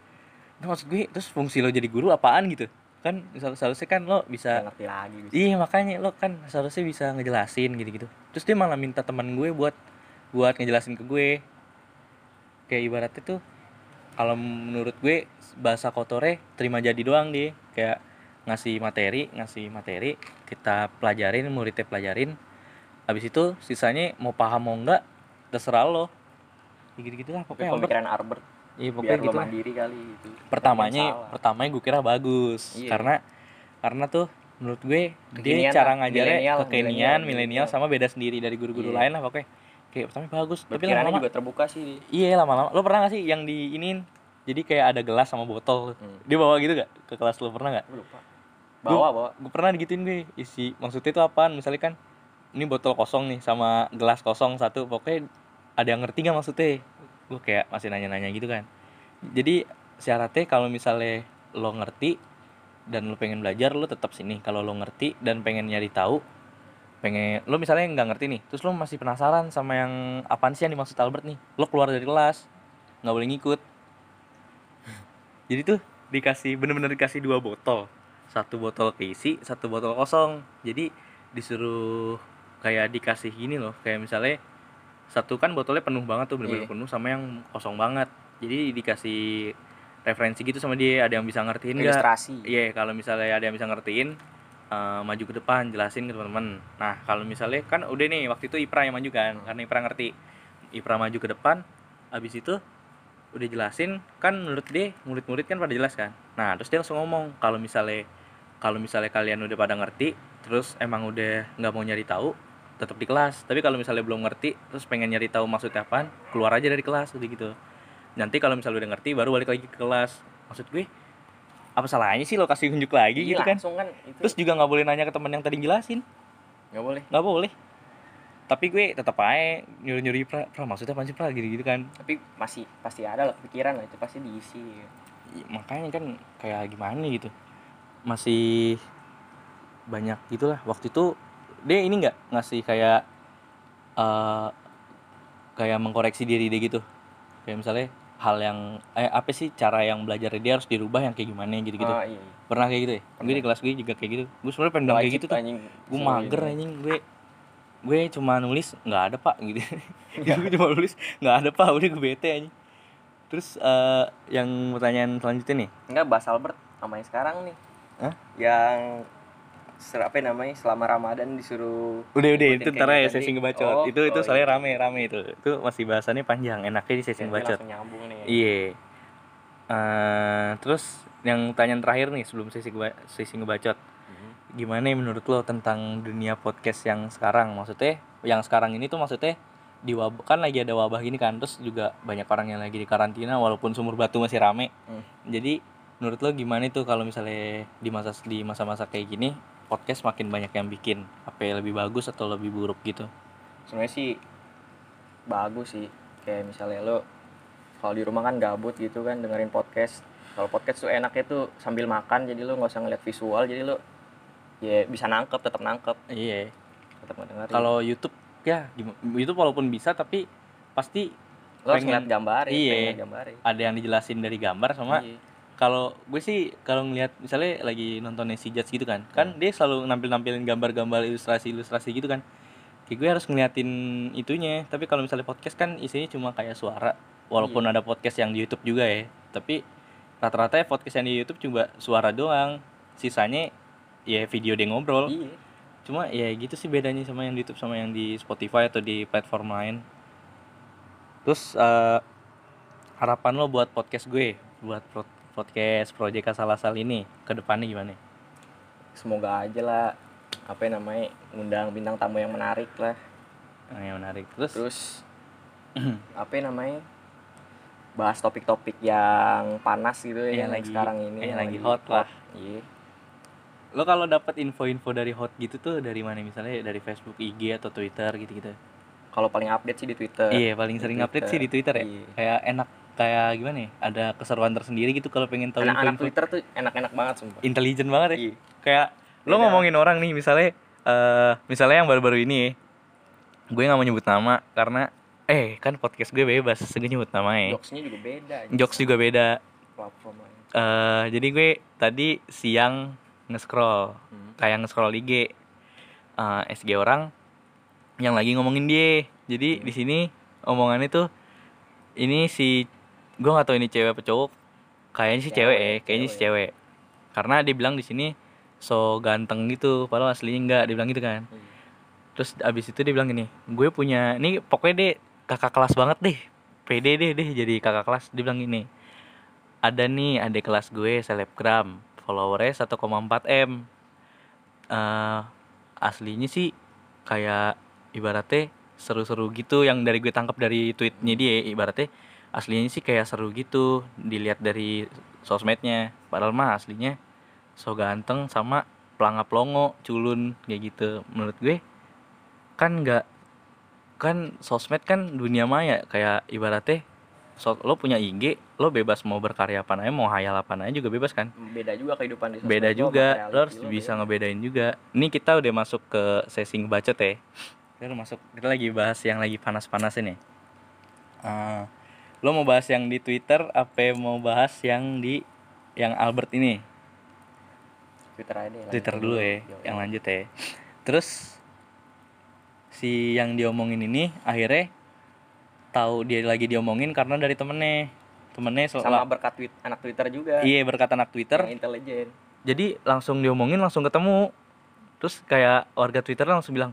nah, maksud gue terus fungsi lo jadi guru apaan gitu kan seharus- seharusnya kan lo bisa ngerti lagi gue. iya makanya lo kan seharusnya bisa ngejelasin gitu gitu terus dia malah minta teman gue buat buat ngejelasin ke gue. Kayak ibaratnya tuh kalau menurut gue bahasa kotornya terima jadi doang dia. Kayak ngasih materi ngasih materi kita pelajarin muridnya pelajarin. Habis itu sisanya mau paham mau enggak terserah lo. Gitu gitu lah pokoknya pemikiran Albert iya pokoknya gitu lah. mandiri kali itu. Pertamanya pertamanya gue kira bagus. Iya. karena karena tuh menurut gue dia Kekinian cara lah, ngajarnya kekinian milenial, milenial sama beda sendiri dari guru-guru Iya. lain lah pokoknya. Kayak pertama bagus tapi lama-lama juga terbuka sih. Iya lama-lama. Lo pernah gak sih yang di iniin? Jadi kayak ada gelas sama botol. Hmm. dia bawa gitu gak ke kelas lo? Pernah gak gue lupa. Bawa bawa. gue pernah digituin gue isi. Maksudnya itu apaan? Misalnya kan ini botol kosong nih sama gelas kosong satu. Pokoknya ada yang ngerti nggak maksudnya gue kayak masih nanya-nanya gitu kan. Jadi syaratnya kalau misalnya lo ngerti dan lo pengen belajar lo tetap sini. Kalau lo ngerti dan pengen nyari tahu pengen lo misalnya nggak ngerti nih terus lo masih penasaran sama yang apaan sih yang dimaksud Albert nih lo keluar dari kelas nggak boleh ngikut. Jadi tuh dikasih bener-bener dikasih dua botol. Satu botol keisi satu botol kosong. Jadi disuruh kayak dikasih gini loh kayak misalnya satu kan botolnya penuh banget tuh bener-bener Iya. penuh sama yang kosong banget jadi dikasih referensi gitu sama dia ada yang bisa ngertiin nggak ilustrasi Iya, kalau misalnya ada yang bisa ngertiin, eh, maju ke depan, jelasin ke teman-teman. Nah, kalau misalnya kan udah nih waktu itu Ipra yang maju kan, karena Ipra ngerti. Ipra maju ke depan, habis itu udah jelasin, kan menurut dia murid-murid kan pada jelas kan. Nah, terus dia langsung ngomong kalau misalnya kalau misalnya kalian udah pada ngerti, terus emang udah nggak mau nyari tahu, tetap di kelas. Tapi kalau misalnya belum ngerti, terus pengen nyari tahu maksudnya apaan, keluar aja dari kelas, udah gitu. Nanti kalau misalnya udah ngerti, baru balik lagi ke kelas. Maksud gue, apa salahnya sih lo kasih unjuk lagi Iya, gitu kan? kan itu Terus juga nggak boleh nanya ke teman yang tadi jelasin, nggak boleh nggak boleh. Tapi gue tetap aja nyuruh nyuruh pra, pra maksudnya apa sih pra gitu gitu kan? tapi masih pasti ada lah pikiran lah itu pasti diisi Iya, makanya kan kayak gimana gitu, masih banyak gitulah. Waktu itu dia ini nggak ngasih kayak eh kayak mengkoreksi diri dia gitu, kayak misalnya hal yang eh apa sih cara yang belajar dia harus dirubah yang kayak gimana gitu gitu. Ah, iya, iya. Pernah kayak gitu ya? Gue di kelas gue juga kayak gitu. Gue sebenarnya pengen bilang kayak gitu tuh. anjing gue mager anjing gue gue cuma nulis nggak ada pak gitu gue cuma nulis nggak ada pak udah gue bete anjing terus eh, yang pertanyaan selanjutnya nih Enggak bahas Albert sama yang sekarang nih. Hah? Yang apa namanya selama Ramadan disuruh udah udah itu ntar ya gitu sesi ngebacot Oh, itu itu oh, soalnya iya. rame rame itu. Itu masih bahasannya panjang enaknya di sesi ngebacot iya. Eh, terus yang pertanyaan terakhir nih sebelum sesi sesi ngebacot Mhm. gimana menurut lo tentang dunia podcast yang sekarang? Maksudnya yang sekarang ini tuh maksudnya di wabah kan lagi ada wabah gini kan terus juga banyak orang yang lagi di karantina walaupun sumur batu masih rame. Hmm. jadi menurut lo gimana itu kalau misalnya di masa di masa-masa kayak gini podcast makin banyak yang bikin apa yang lebih bagus atau lebih buruk gitu Sebenarnya sih bagus sih. Kayak misalnya lo kalau di rumah kan gabut gitu kan dengerin podcast. Kalau podcast tuh enaknya tuh sambil makan jadi lo nggak usah ngeliat visual jadi lo ya bisa nangkep tetap nangkep iya tetap ngedengerin. kalau YouTube ya YouTube walaupun bisa tapi pasti lo harus pengen- ngeliat gambar Iya. pengen ada yang dijelasin dari gambar sama Iya. Kalau gue sih kalau ngelihat misalnya lagi nonton si Judge gitu kan kan dia selalu nampil nampilin gambar-gambar ilustrasi ilustrasi gitu kan. Kayak gue harus ngeliatin itunya tapi kalau misalnya podcast kan isinya cuma kayak suara walaupun ada podcast yang di YouTube juga ya tapi rata-rata ya podcast yang di YouTube cuma suara doang sisanya ya video dia ngobrol. Iya. cuma ya gitu sih bedanya sama yang di YouTube sama yang di Spotify atau di platform lain. Terus eh, harapan lo buat podcast gue buat pro- podcast Project Asal-Asal ini ke depannya gimana Semoga aja lah apa ya namanya undang bintang tamu yang menarik lah. Yang menarik terus, Terus apa ya namanya bahas topik-topik yang panas gitu ya Yang yang lagi- sekarang ini yang lagi hot lah. Iya. lo kalau dapat info-info dari hot gitu tuh dari mana misalnya dari Facebook IG atau Twitter gitu-gitu Kalau paling update sih di Twitter. iya paling sering update sih di Twitter ya Iya. kayak enak kayak gimana ya ada keseruan tersendiri gitu kalau pengen tahu Anak-anak Twitter tuh enak-enak banget sumpah. intelijen banget ya Iya. kayak lo ngomongin orang nih misalnya eh misalnya yang baru-baru ini gue nggak mau nyebut nama karena eh kan podcast gue bebas gue nyebut nama ya Jokesnya juga beda. jokes juga beda platformnya. eh jadi gue tadi siang nge-scroll Hmm. kayak nge-scroll IG eh, SG orang yang lagi ngomongin dia jadi di sini omongannya tuh ini si gue nggak tahu ini cewek apa cowok. Kayaknya sih cewek, Cewek, ya kayaknya sih cewek. karena dia bilang di sini so ganteng gitu padahal aslinya enggak dia bilang gitu kan. Iya. terus abis itu dia bilang gini gue punya ini pokoknya deh kakak kelas banget deh pede deh deh jadi kakak kelas. Dia bilang gini ada nih adik kelas gue selebgram followernya 1,4 m. Eh, aslinya sih kayak ibaratnya seru-seru gitu yang dari gue tangkap dari tweetnya dia ibaratnya aslinya sih kayak seru gitu dilihat dari sosmednya. Padahal mah aslinya so ganteng sama pelangap longo culun kayak gitu. Menurut gue kan nggak kan sosmed kan dunia maya. Kayak ibaratnya so, lo punya IG lo bebas mau berkarya apa aja mau hayal apa aja juga bebas kan? Beda juga kehidupan di sosmed beda juga. Lo harus lo, bisa beda. ngebedain juga. Ini kita udah masuk ke sesi ngebacot ya. Kita udah masuk kita lagi bahas yang lagi panas-panas ini Ah, lo mau bahas yang di Twitter apa mau bahas yang di yang Albert ini? Twitter aja Twitter dulu. ya Yo, yang lanjut ya. Terus si yang diomongin ini akhirnya tahu dia lagi diomongin karena dari temennya. Temennya sama berkat tweet anak Twitter juga. Iya berkata anak Twitter. Yang intelijen. Jadi langsung diomongin langsung ketemu. Terus kayak warga Twitter langsung bilang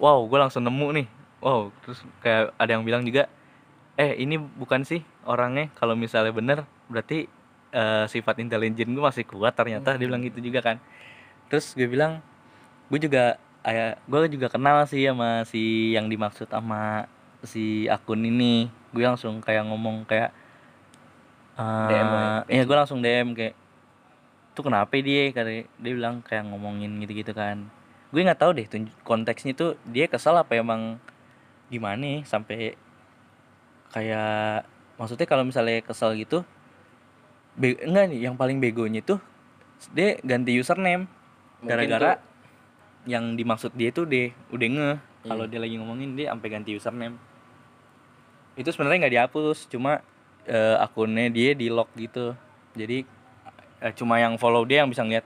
wow gue langsung nemu nih. Wow terus kayak ada yang bilang juga eh ini bukan sih orangnya. Kalau misalnya bener berarti eh, sifat intelijen gue masih kuat ternyata. Dia bilang gitu juga kan. Terus gue bilang gue juga ayah gue juga kenal sih sama si yang dimaksud sama si akun ini. Gue langsung kayak ngomong kayak eh, DM ya? iya gue langsung DM kayak tuh kenapa dia? Kata dia bilang kayak ngomongin gitu-gitu kan. Gue nggak tahu deh konteksnya tuh dia kesal apa emang gimana sampai kayak maksudnya kalau misalnya kesal gitu be enggak nih yang paling begonya tuh dia ganti username. Gara-gara yang dimaksud dia tuh deh udah nge. Iya. kalau dia lagi ngomongin dia sampai ganti username. Itu sebenarnya nggak dihapus cuma eh, akunnya dia di lock gitu. Jadi eh, cuma yang follow dia yang bisa ngeliat.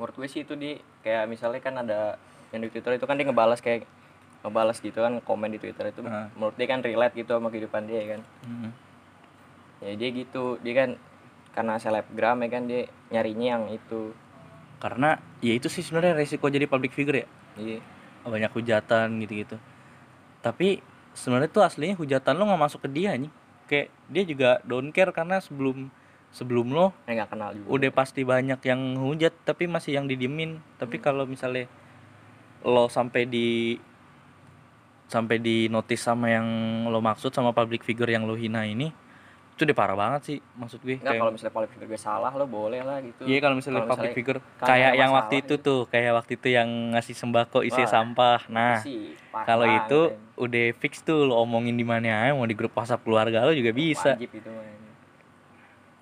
Menurut gue sih itu di. Kayak misalnya kan ada yang di Twitter itu kan dia ngebalas kayak ngebalas gitu kan komen di Twitter itu Heeh. menurut dia kan relate gitu sama kehidupan dia kan? Hmm. ya dia gitu. Dia kan karena selebgram ya kan dia nyarinya yang itu. Karena ya itu sih sebenarnya resiko jadi public figure ya. Iya. Banyak hujatan gitu-gitu. Tapi sebenarnya tuh aslinya hujatan lo nggak masuk ke dia nih kayak dia juga don't care karena sebelum sebelum lo eh nggak kenal juga. udah pasti banyak yang hujat tapi masih yang didiemin. Tapi Hmm. kalau misalnya lo sampai di sampai di notice sama yang lo maksud sama public figure yang lo hina ini itu udah parah banget sih maksud gue kayak kalau misalnya public figure gue salah lo boleh lah gitu iya kalau misalnya Kalau public misalnya figure kayak yang waktu itu gitu. tuh kayak waktu itu yang ngasih sembako isi Wah, sampah nah kalau itu kan. udah fix tuh lo omongin di mana aja mau di grup WhatsApp keluarga lo juga bisa wajib itu.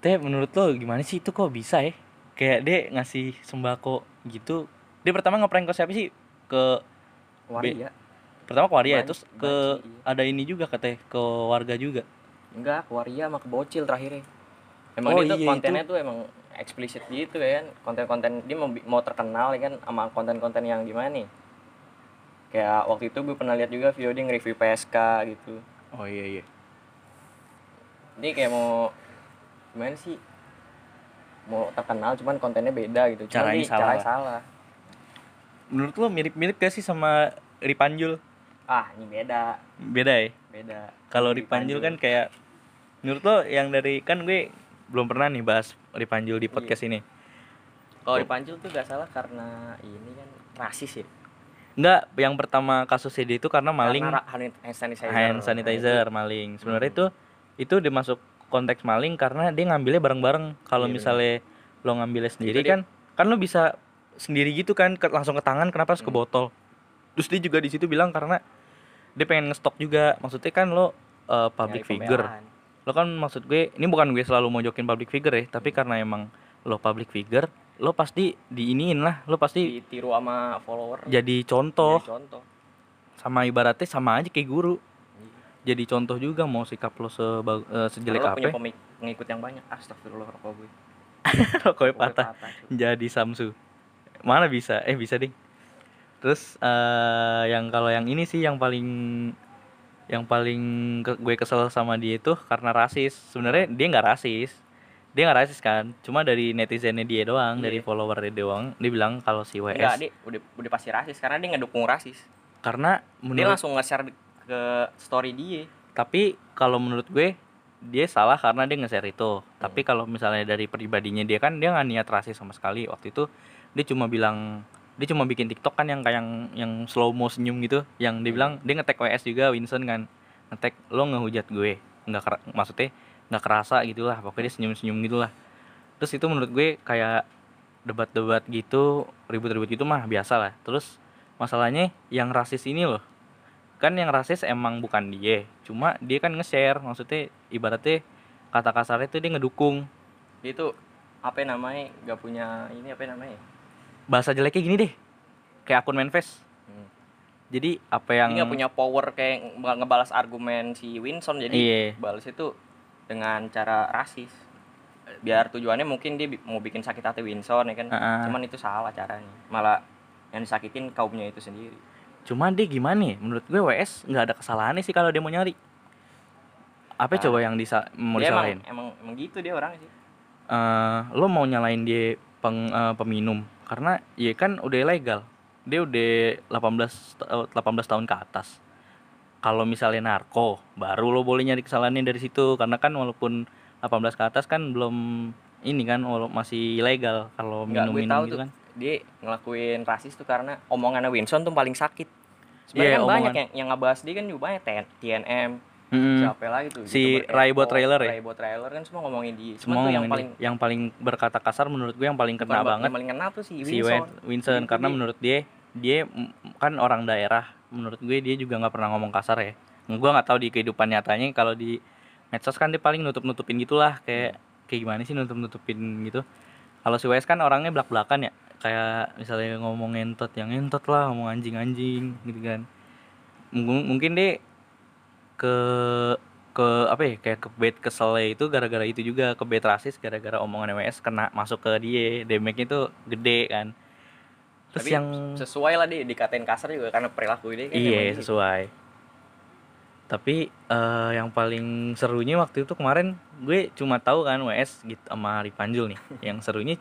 Teh menurut lo gimana sih itu kok bisa ya? Kayak dia ngasih sembako gitu. Dia pertama ngeprank ke siapa sih? Ke waria pertama ke waria, terus ke iya. ada ini juga katanya ke warga juga. enggak ke waria sama ke bocil terakhirnya emang Oh, dia tuh iya, kontennya tuh emang eksplisit gitu ya kan konten-konten dia mau, mau terkenal ya kan sama konten-konten yang gimana nih kayak waktu itu gue pernah lihat juga video dia nge-review PSK gitu Oh iya iya. dia kayak mau gimana sih mau terkenal cuman kontennya beda gitu cuman Caranya dia salah. caranya salah Menurut lo mirip-mirip gak sih sama Ripanjul? Ah ini beda. Beda ya? beda. Kalau Ini Ripanjul kan kayak menurut lo yang dari kan gue belum pernah nih bahas Ripanjul di podcast ini. kalau Ripanjul tuh gak salah karena ini kan rasis ya. Enggak, yang pertama kasusnya dia itu karena maling. Karena hand sanitizer. Hand sanitizer itu. maling. Sebenarnya itu itu dimasuk konteks maling karena dia ngambilnya bareng-bareng. Kalau Iya, misalnya lo ngambilnya sendiri dia- kan kan lo bisa sendiri gitu kan ke- langsung ke tangan kenapa harus ke Hmm. botol. Terus dia juga di situ bilang karena dia pengen ngestok juga. Maksudnya kan lo uh, public Nyari figure. pembelaan. lo kan maksud gue ini bukan gue selalu mau jokin public figure ya tapi karena emang lo public figure lo pasti diiniin lah. Lo pasti ditiru sama follower. jadi contoh. Jadi contoh. Sama ibaratnya sama aja kayak guru. Jadi contoh juga mau sikap lo seba- eh, sejelek lo punya apa pemik- pengikut yang banyak. Astagfirullah rokok gue. Rokoknya patah cuy. jadi Samsu. Mana bisa? Eh bisa ding terus eh yang kalau yang ini sih yang paling yang paling ke- gue kesel sama dia itu karena rasis sebenarnya dia nggak rasis dia nggak rasis kan cuma dari netizennya dia doang Iya. dari followernya doang dia bilang kalau si WS Enggak, dia udah udah pasti rasis karena dia ngedukung rasis. karena Dia menurut langsung nge-share ke story dia. tapi kalau menurut gue dia salah karena dia nge-share itu Hmm. tapi kalau misalnya dari pribadinya dia kan dia nggak niat rasis sama sekali waktu itu dia cuma bilang dia cuma bikin TikTok kan yang kayak yang, yang slow mo senyum gitu yang dia Hmm. bilang dia ngetek WS juga Winston kan. Ngetek lo ngehujat gue. Nggak maksudnya nggak kerasa gitulah pokoknya dia senyum senyum gitulah. Terus itu menurut gue kayak debat-debat gitu ribut-ribut gitu mah biasa lah. Terus masalahnya yang rasis ini loh. Kan yang rasis emang bukan dia cuma dia kan nge-share maksudnya ibaratnya kata kasarnya itu dia ngedukung. Itu apa namanya gak punya ini apa namanya bahasa jeleknya gini deh kayak akun manifest Hmm. jadi apa yang nggak punya power kayak nge- ngebalas argumen si Winson jadi Iya. balas itu dengan cara rasis biar tujuannya mungkin dia bi- mau bikin sakit hati Winson ya kan ah. cuman itu salah caranya malah yang disakitin kaumnya itu sendiri Cuma dia gimana ya? Menurut gue WS nggak ada kesalahannya sih kalau dia mau nyari. Apa Nah, coba yang disa mau dia emang, disalahin? emang emang gitu dia orang sih Eh, lo mau nyalain dia peng, eh, peminum karena ya kan udah ilegal. Dia udah 18 ta- eh, 18 tahun ke atas. Kalau misalnya narko, baru lo boleh nyari kesalahannya dari situ karena kan walaupun 18 ke atas kan belum ini kan masih ilegal kalau minum-minum tahu gitu tuh. kan. dia ngelakuin rasis tuh karena omongannya Winson tuh paling sakit sebenarnya kan banyak yang yang ngebahas dia kan juga banyak TN, TNM Mm-mm. siapa lagi tuh? Si YouTuber Raibo Trailer ya? Raibo Trailer kan semua ngomongin dia cuma Semua tuh yang paling yang paling berkata kasar menurut gue yang paling kena ba- banget yang paling kena tuh si si Winson. Wen- Winston karena dia. menurut dia dia kan orang daerah. Menurut gue dia juga nggak pernah ngomong kasar ya. Gue nggak tahu di kehidupan nyatanya kalau di medsos kan dia paling nutup nutupin gitulah. Kayak kayak gimana sih nutup nutupin gitu? Kalau si Wes kan orangnya belak belakan ya. Kayak misalnya ngomong entot yang entot lah ngomong anjing anjing gitu kan. Mungkin mungkin dia ke ke apa ya kayak ke bed keselnya itu gara-gara itu juga ke bed rasis gara-gara omongan WS kena masuk ke dia damage itu gede kan. Terus Tapi yang sesuai lah dia dikatain kasar juga karena perilaku dia kan iya gitu. sesuai. Tapi eh, yang paling serunya waktu itu kemarin gue cuma tahu kan WS gitu sama Ripanjul nih. Yang serunya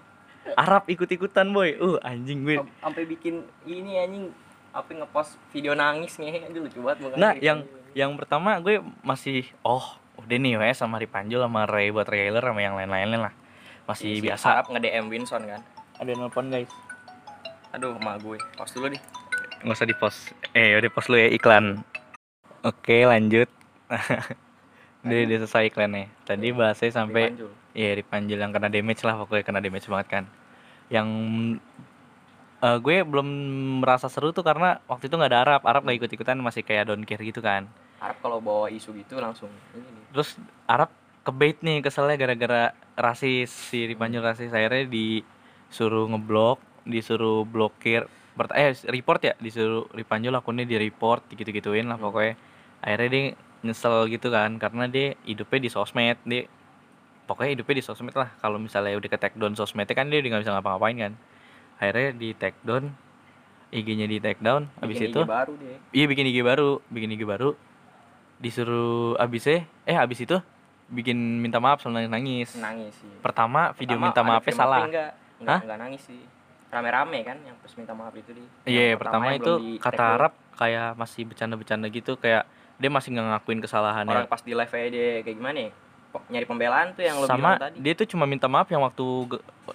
Arab ikut-ikutan boy. Uh anjing gue. Sam- sampai bikin ini anjing apa ngepost video nangis nih aduh lucu banget. Nah, yang yang pertama gue masih oh udah nih WS sama Ripanjul sama Ray buat trailer sama yang lain-lainnya lah. Masih Si biasa. Arab nge-DM Winson kan Ada nelpon guys. aduh emak gue post dulu deh Nggak usah di post. Eh, udah post lu ya iklan. Oke, lanjut. udah, udah selesai iklannya. Tadi bahasnya sampai. Iya Ripanjul yang kena damage lah pokoknya kena damage banget kan. Yang eh, gue belum merasa seru tuh karena waktu itu nggak ada Arab, Arab nggak ikut ikutan masih kayak don't care gitu kan. Arab kalau bawa isu gitu langsung ini nih. Terus Arab kebait nih keselnya gara-gara rasis si Ripanjul rasis akhirnya disuruh ngeblok, disuruh blokir, eh report ya disuruh Ripanjul akunnya di report gitu-gituin lah Hmm. pokoknya. Akhirnya dia nyesel gitu kan karena dia hidupnya di sosmed dia pokoknya hidupnya di sosmed lah kalau misalnya udah ke take down sosmednya kan dia udah nggak bisa ngapa-ngapain kan akhirnya di take down IG-nya di take down habis Bikin itu IG baru dia. Iya bikin IG baru bikin IG baru. Disuruh abisnya eh abis itu bikin minta maaf sama nangis. Nangis nangis sih pertama video Pertama minta maafnya salah. Enggak enggak, Hah? enggak nangis sih. Rame-rame kan yang terus minta maaf itu di iya yang pertama yang itu kata. Arab kayak masih bercanda-bercanda gitu kayak dia masih nggak ngakuin kesalahannya orang pas di live aja dia kayak gimana ya nyari pembelaan tuh yang lo sama bilang tadi. dia tuh cuma minta maaf yang waktu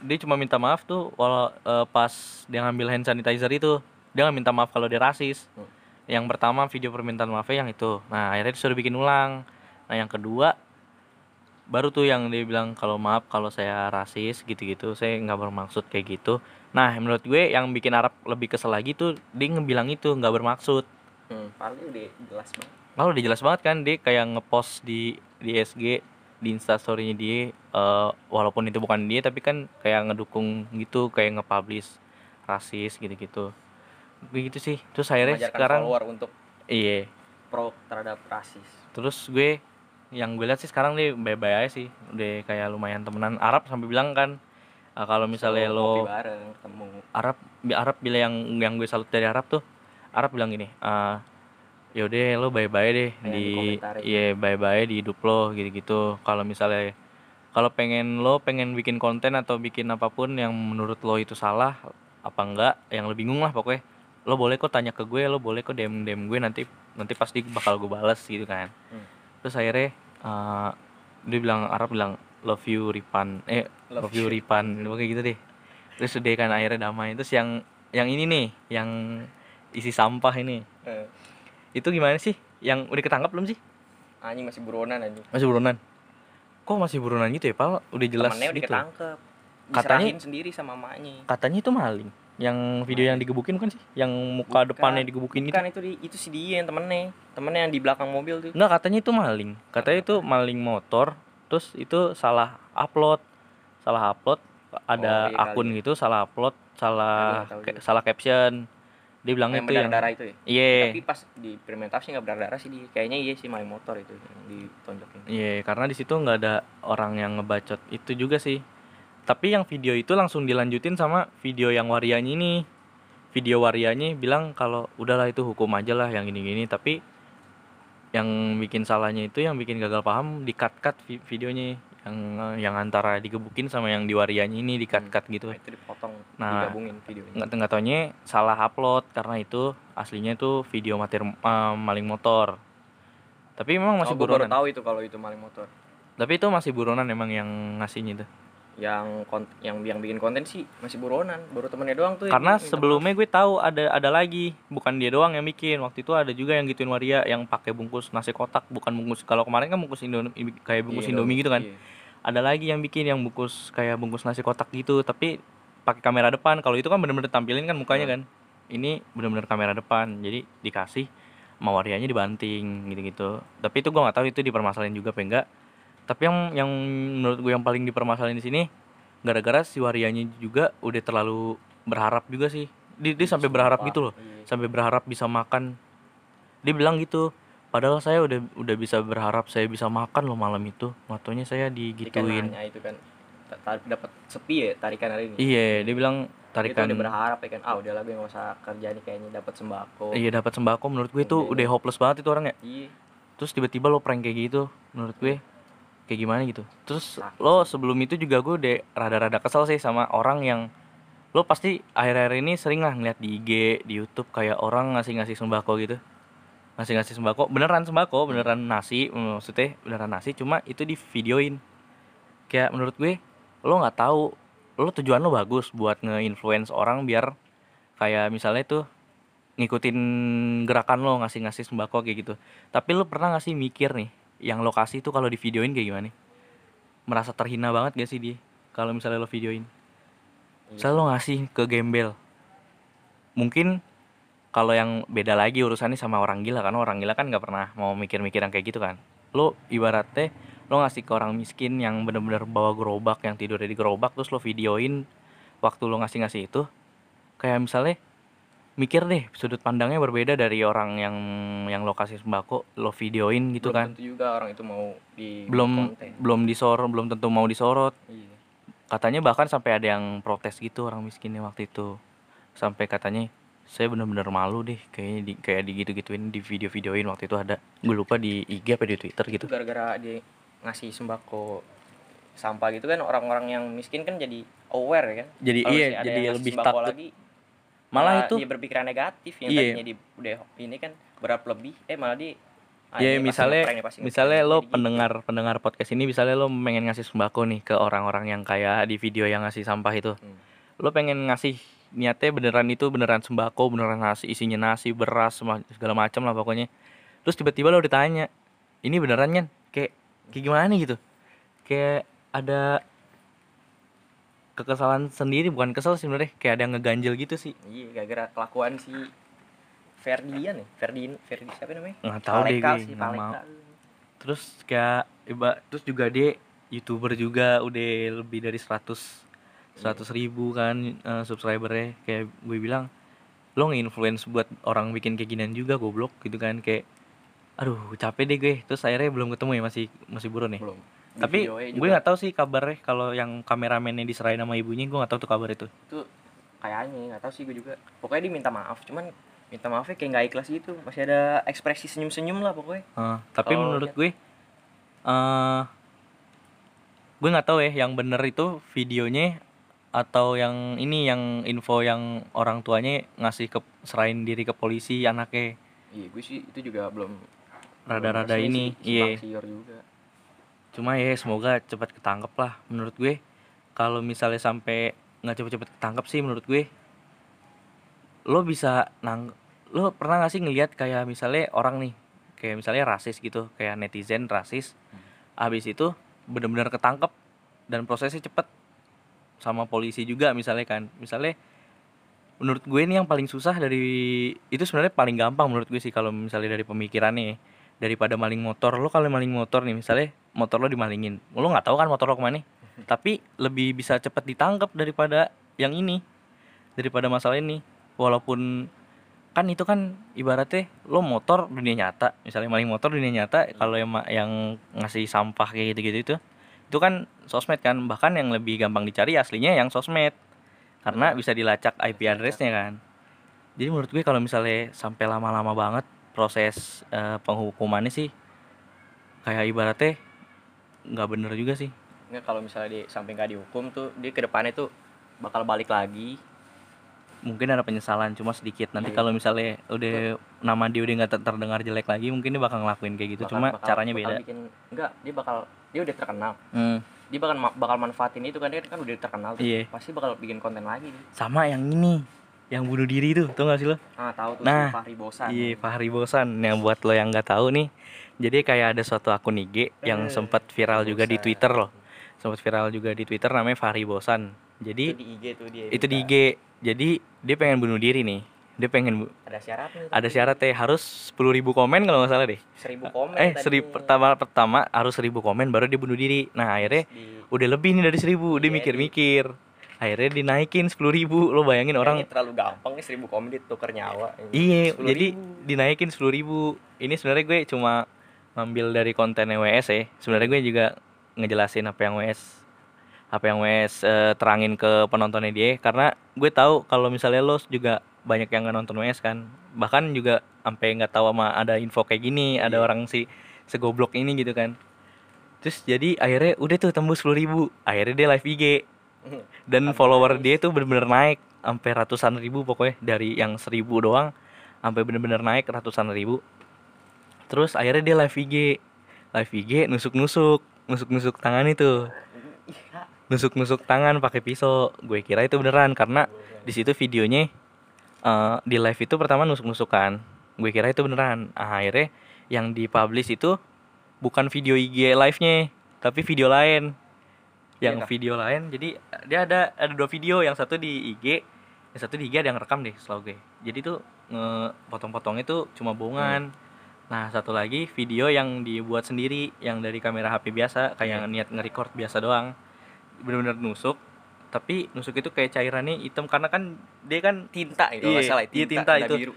dia cuma minta maaf tuh walau eh, pas dia ngambil hand sanitizer itu. Dia nggak minta maaf kalau dia rasis. Hmm. yang pertama video permintaan maafnya yang itu. Nah akhirnya disuruh bikin ulang. Nah yang kedua baru tuh yang dia bilang kalau maaf kalau saya rasis gitu-gitu. Saya nggak bermaksud kayak gitu. Nah menurut gue yang bikin Arab lebih kesel lagi tuh dia ngebilang itu nggak bermaksud. Hmm, paling udah jelas banget. Lalu udah jelas banget kan dia kayak ngepost di di SG di instastorynya dia eh, walaupun itu bukan dia tapi kan kayak ngedukung gitu kayak nge-publish rasis gitu-gitu. Begitu sih. Terus akhirnya sekarang follower untuk iya. pro terhadap rasis. Terus gue yang gue lihat sih sekarang dia bye-bye aja sih. Udah kayak lumayan temenan. Arab sampai bilang kan eh, kalau misalnya lo Selalu ngopi bareng ketemu. Arab Arab bilang yang yang gue salut dari Arab tuh Arab bilang gini eh yaudah lo bye bye deh Kayak di iya bye bye di hidup lo gitu gitu kalau misalnya kalau pengen lo pengen bikin konten atau bikin apa pun yang menurut lo itu salah apa enggak yang lo bingung lah pokoknya. Lo boleh kok tanya ke gue lo boleh kok DM DM gue nanti nanti pasti bakal gue balas gitu kan. Hmm. terus akhirnya eh, dia bilang Arab bilang love you Ripan. Eh love, Love you you. Ripan. Kayak gitu deh. Terus udah kan akhirnya damai. Terus yang yang ini nih yang isi sampah ini. Eh, itu gimana sih? Yang udah ketangkap belum sih? Anjing masih buronan anjing. Masih buronan? Kok masih buronan gitu ya pal udah jelas temennya udah gitu. ketangkep. Katanya- sendiri sama emaknya. Katanya itu maling. Yang video yang digebukin kan sih? Yang muka Bukan. depannya digebukin itu Bukan itu di, itu si dia yang temennya. Temennya yang di belakang mobil tuh. Enggak katanya itu maling. Katanya itu maling motor terus itu salah upload. Salah upload ada Oh, iya akun kali. gitu salah upload salah nggak salah caption dia bilang yang itu yang berdarah itu ya? Iya. Tapi pas di fermentasi nggak berdarah sih dia kayaknya iya sih maling motor itu yang ditonjokin. Iya karena di situ nggak ada orang yang ngebacot itu juga sih. Tapi yang video itu langsung dilanjutin sama video yang warianya ini. Video warianya bilang kalau udahlah itu hukum aja lah yang gini-gini. Tapi yang bikin salahnya itu yang bikin gagal paham di cut cut videonya yang yang antara digebukin sama yang di warianya ini di cut cut gitu. Nah, itu dipotong Nah, digabungin videonya. nggak nggak taunya salah upload karena itu aslinya itu video materi eh, maling motor. Tapi memang masih oh, gua baru buronan. tahu itu kalau itu maling motor. Tapi itu masih buronan emang yang ngasihnya itu yang kont yang yang bikin konten sih masih buronan baru temennya doang tuh karena minta sebelumnya gue tahu ada ada lagi bukan dia doang yang bikin waktu itu ada juga yang gituin waria yang pakai bungkus nasi kotak bukan bungkus kalau kemarin kan bungkus Indomie kayak bungkus Iya, Indomie gitu kan. iya. ada lagi yang bikin yang bungkus kayak bungkus nasi kotak gitu tapi pakai kamera depan. Kalau itu kan bener-bener tampilin kan mukanya kan. Ini bener-bener kamera depan jadi dikasih sama warianya dibanting gitu-gitu. Tapi itu gua nggak tahu itu dipermasalahin juga apa enggak tapi yang yang menurut gue yang paling dipermasalahin di sini gara-gara si warianya juga udah terlalu berharap juga sih. Dia, dia sampai berharap gitu loh. Iya. sampai berharap bisa makan. Dia bilang gitu padahal saya udah udah bisa berharap saya bisa makan loh malam itu. Matonya saya digituin. itu kan. Dapat sepi ya tarikan hari ini. Iya dia bilang tarikan udah berharap ya kan ah udahlah gue nggak usah kerja nih kayaknya dapat sembako. Iya dapat sembako. Menurut gue itu Iya. udah hopeless banget itu orang ya iya. Terus tiba-tiba lo prank kayak gitu menurut gue kayak gimana gitu. Terus Sakit lo sebelum itu juga gue udah rada-rada kesel sih sama orang yang lo pasti akhir-akhir ini sering lah ngeliat di IG di YouTube kayak orang ngasih-ngasih sembako gitu. Ngasih-ngasih sembako beneran sembako beneran nasi maksudnya beneran nasi cuma itu di videoin kayak menurut gue lo nggak tahu lo tujuan lo bagus buat nge-influence orang biar kayak misalnya tuh ngikutin gerakan lo ngasih-ngasih sembako kayak gitu. Tapi lo pernah gak sih mikir nih yang lokasi itu kalau di videoin kayak gimana? Merasa terhina banget gak sih dia kalau misalnya lo videoin? Iya. Misalnya lo ngasih ke gembel. Mungkin kalau yang beda lagi urusannya sama orang gila karena orang gila kan nggak pernah mau mikir-mikir yang kayak gitu kan. Lo ibaratnya lo ngasih ke orang miskin yang bener-bener bawa gerobak yang tidur di gerobak terus lo videoin waktu lo ngasih-ngasih itu kayak misalnya mikir deh sudut pandangnya berbeda dari orang yang yang lokasi sembako lo videoin gitu belum kan. tentu juga orang itu mau di belum konten. belum disorot belum tentu mau disorot. Iya. Katanya bahkan sampai ada yang protes gitu orang miskinnya waktu itu. Sampai katanya saya bener-bener malu deh kayaknya di, kayak digitu-gituin di video-videoin waktu itu ada. Gue lupa di IG apa di Twitter gitu. Itu gara-gara dia ngasih sembako sampah gitu kan orang-orang yang miskin kan jadi aware ya kan? Jadi Kalau iya jadi lebih takut. lagi malah itu dia berpikiran negatif yang tadinya di udah ini kan berat lebih eh malah di ah, ya pasti misalnya misalnya ngeprank. lo gitu. pendengar pendengar podcast ini misalnya lo pengen ngasih sembako nih ke orang-orang yang kayak di video yang ngasih sampah itu Hmm. lo pengen ngasih niatnya beneran itu beneran sembako beneran nasi isinya nasi beras segala macam lah pokoknya terus tiba-tiba lo ditanya ini beneran kan kayak kayak gimana nih gitu kayak ada kekesalan sendiri bukan kesel sih sebenarnya. Kayak ada yang ngeganjel gitu sih. Iya gara-gara kelakuan si Ferdian ya? Ferdin Ferdi siapa namanya? Nggak tahu deh Paleka gue si nggak mau. Paleka terus kayak iba terus juga dia youtuber juga udah lebih dari 100 100 ribu kan eh, subscribernya. Kayak gue bilang lo nge-influence buat orang bikin kayak ginian juga goblok gitu kan. Kayak aduh capek deh gue. Terus akhirnya belum ketemu ya masih masih buron ya? Belum Di tapi videonya gue nggak tahu sih kabarnya kalau yang kameramennya diserahin sama ibunya gue nggak tahu tuh kabar itu. Itu kayaknya nggak tahu sih gue juga. Pokoknya dia minta maaf cuman minta maafnya kayak nggak ikhlas gitu. Masih ada ekspresi senyum-senyum lah pokoknya. Eh, tapi Kalau menurut gue eh gue nggak tahu ya yang bener itu videonya atau yang ini yang info yang orang tuanya ngasih ke serahin diri ke polisi anaknya. Iya gue sih itu juga belum rada-rada ini iya. juga cuma ya semoga cepat ketangkep lah menurut gue. Kalau misalnya sampai nggak cepet-cepet ketangkep sih menurut gue lo bisa nang lo pernah gak sih ngelihat kayak misalnya orang nih kayak misalnya rasis gitu kayak netizen rasis habis itu benar-benar ketangkep dan prosesnya cepet sama polisi juga misalnya kan. Misalnya menurut gue ini yang paling susah dari itu sebenarnya paling gampang menurut gue sih kalau misalnya dari pemikirannya daripada maling motor lo kalau maling motor nih misalnya motor lo dimalingin lo nggak tahu kan motor lo ke mana tapi lebih bisa cepet ditangkap daripada yang ini daripada masalah ini. Walaupun kan itu kan ibaratnya lo motor dunia nyata misalnya maling motor dunia nyata kalau yang yang ngasih sampah kayak gitu-gitu itu itu kan sosmed kan bahkan yang lebih gampang dicari aslinya yang sosmed karena bisa dilacak IP addressnya kan. Jadi menurut gue kalau misalnya sampai lama-lama banget proses eh, penghukumannya sih kayak ibaratnya nggak bener juga sih. Nggak, kalau misalnya dia sampai nggak dihukum tuh dia ke depannya tuh bakal balik lagi. Mungkin ada penyesalan cuma sedikit. Nanti Iya. kalau misalnya udah nama dia udah nggak ter- terdengar jelek lagi mungkin dia bakal ngelakuin kayak gitu. Bakal- cuma bakal- caranya bakal beda. bikin enggak dia bakal dia udah terkenal. Hmm, dia bakal bakal manfaatin itu kan dia kan udah terkenal tuh. Iya. pasti bakal bikin konten lagi. Nih sama yang ini yang bunuh diri itu tau gak sih lo ah tahu tuh Nah, Fahri Bosan Iya, Fahri Bosan. Yang buat lo yang nggak tahu nih, jadi kayak ada suatu akun IG yang Eh, sempat viral juga di Bosan. Twitter loh. Sempat viral juga di Twitter namanya Fahri Bosan. itu Jadi di IG tuh dia itu di. IG. Jadi dia pengen bunuh diri nih. Dia pengen bu- ada syaratnya ada syaratnya harus 10.000 komen kalau nggak salah deh. seribu komen Eh, seri pertama pertama harus 1000 komen baru dia bunuh diri. Nah, akhirnya Di- udah lebih nih dari 1000, dia Iya, mikir-mikir. Akhirnya dinaikin 10.000. Lo bayangin orang Kayaknya terlalu gampang nih seribu komen ditukar nyawa Iya, 10.000. jadi dinaikin 10.000 Ini sebenarnya gue cuma ngambil dari konten WS ya. Sebenarnya gue juga ngejelasin apa yang WS apa yang WS eh, terangin ke penontonnya dia karena gue tahu kalau misalnya lo juga banyak yang nggak nonton WS kan. Bahkan juga sampai nggak tahu sama ada info kayak gini, ada Iya. orang si segoblok ini gitu kan. Terus jadi akhirnya udah tuh tembus 10.000 Akhirnya dia live IG dan follower dia tuh bener-bener naik sampai ratusan ribu pokoknya. Dari yang seribu doang sampai bener-bener naik ratusan ribu. Terus akhirnya dia live IG live IG nusuk-nusuk. Nusuk-nusuk tangan itu. Nusuk-nusuk tangan pakai pisau. Gue kira itu beneran karena di situ videonya eh, di live itu pertama nusuk-nusukan. Gue kira itu beneran. Ah, akhirnya yang dipublish itu bukan video IG live-nya tapi video lain yang Iya kah? video lain jadi dia ada ada dua video. Yang satu di IG yang satu di IG ada yang rekam deh selalu gue. Jadi tuh potong-potong itu cuma bohongan nah satu lagi video yang dibuat sendiri yang dari kamera HP biasa kayak niat nge-record biasa doang. Bener-bener nusuk tapi nusuk itu kayak cairannya hitam karena kan dia kan tinta itu Iya, salah iya, tinta ada itu. biru.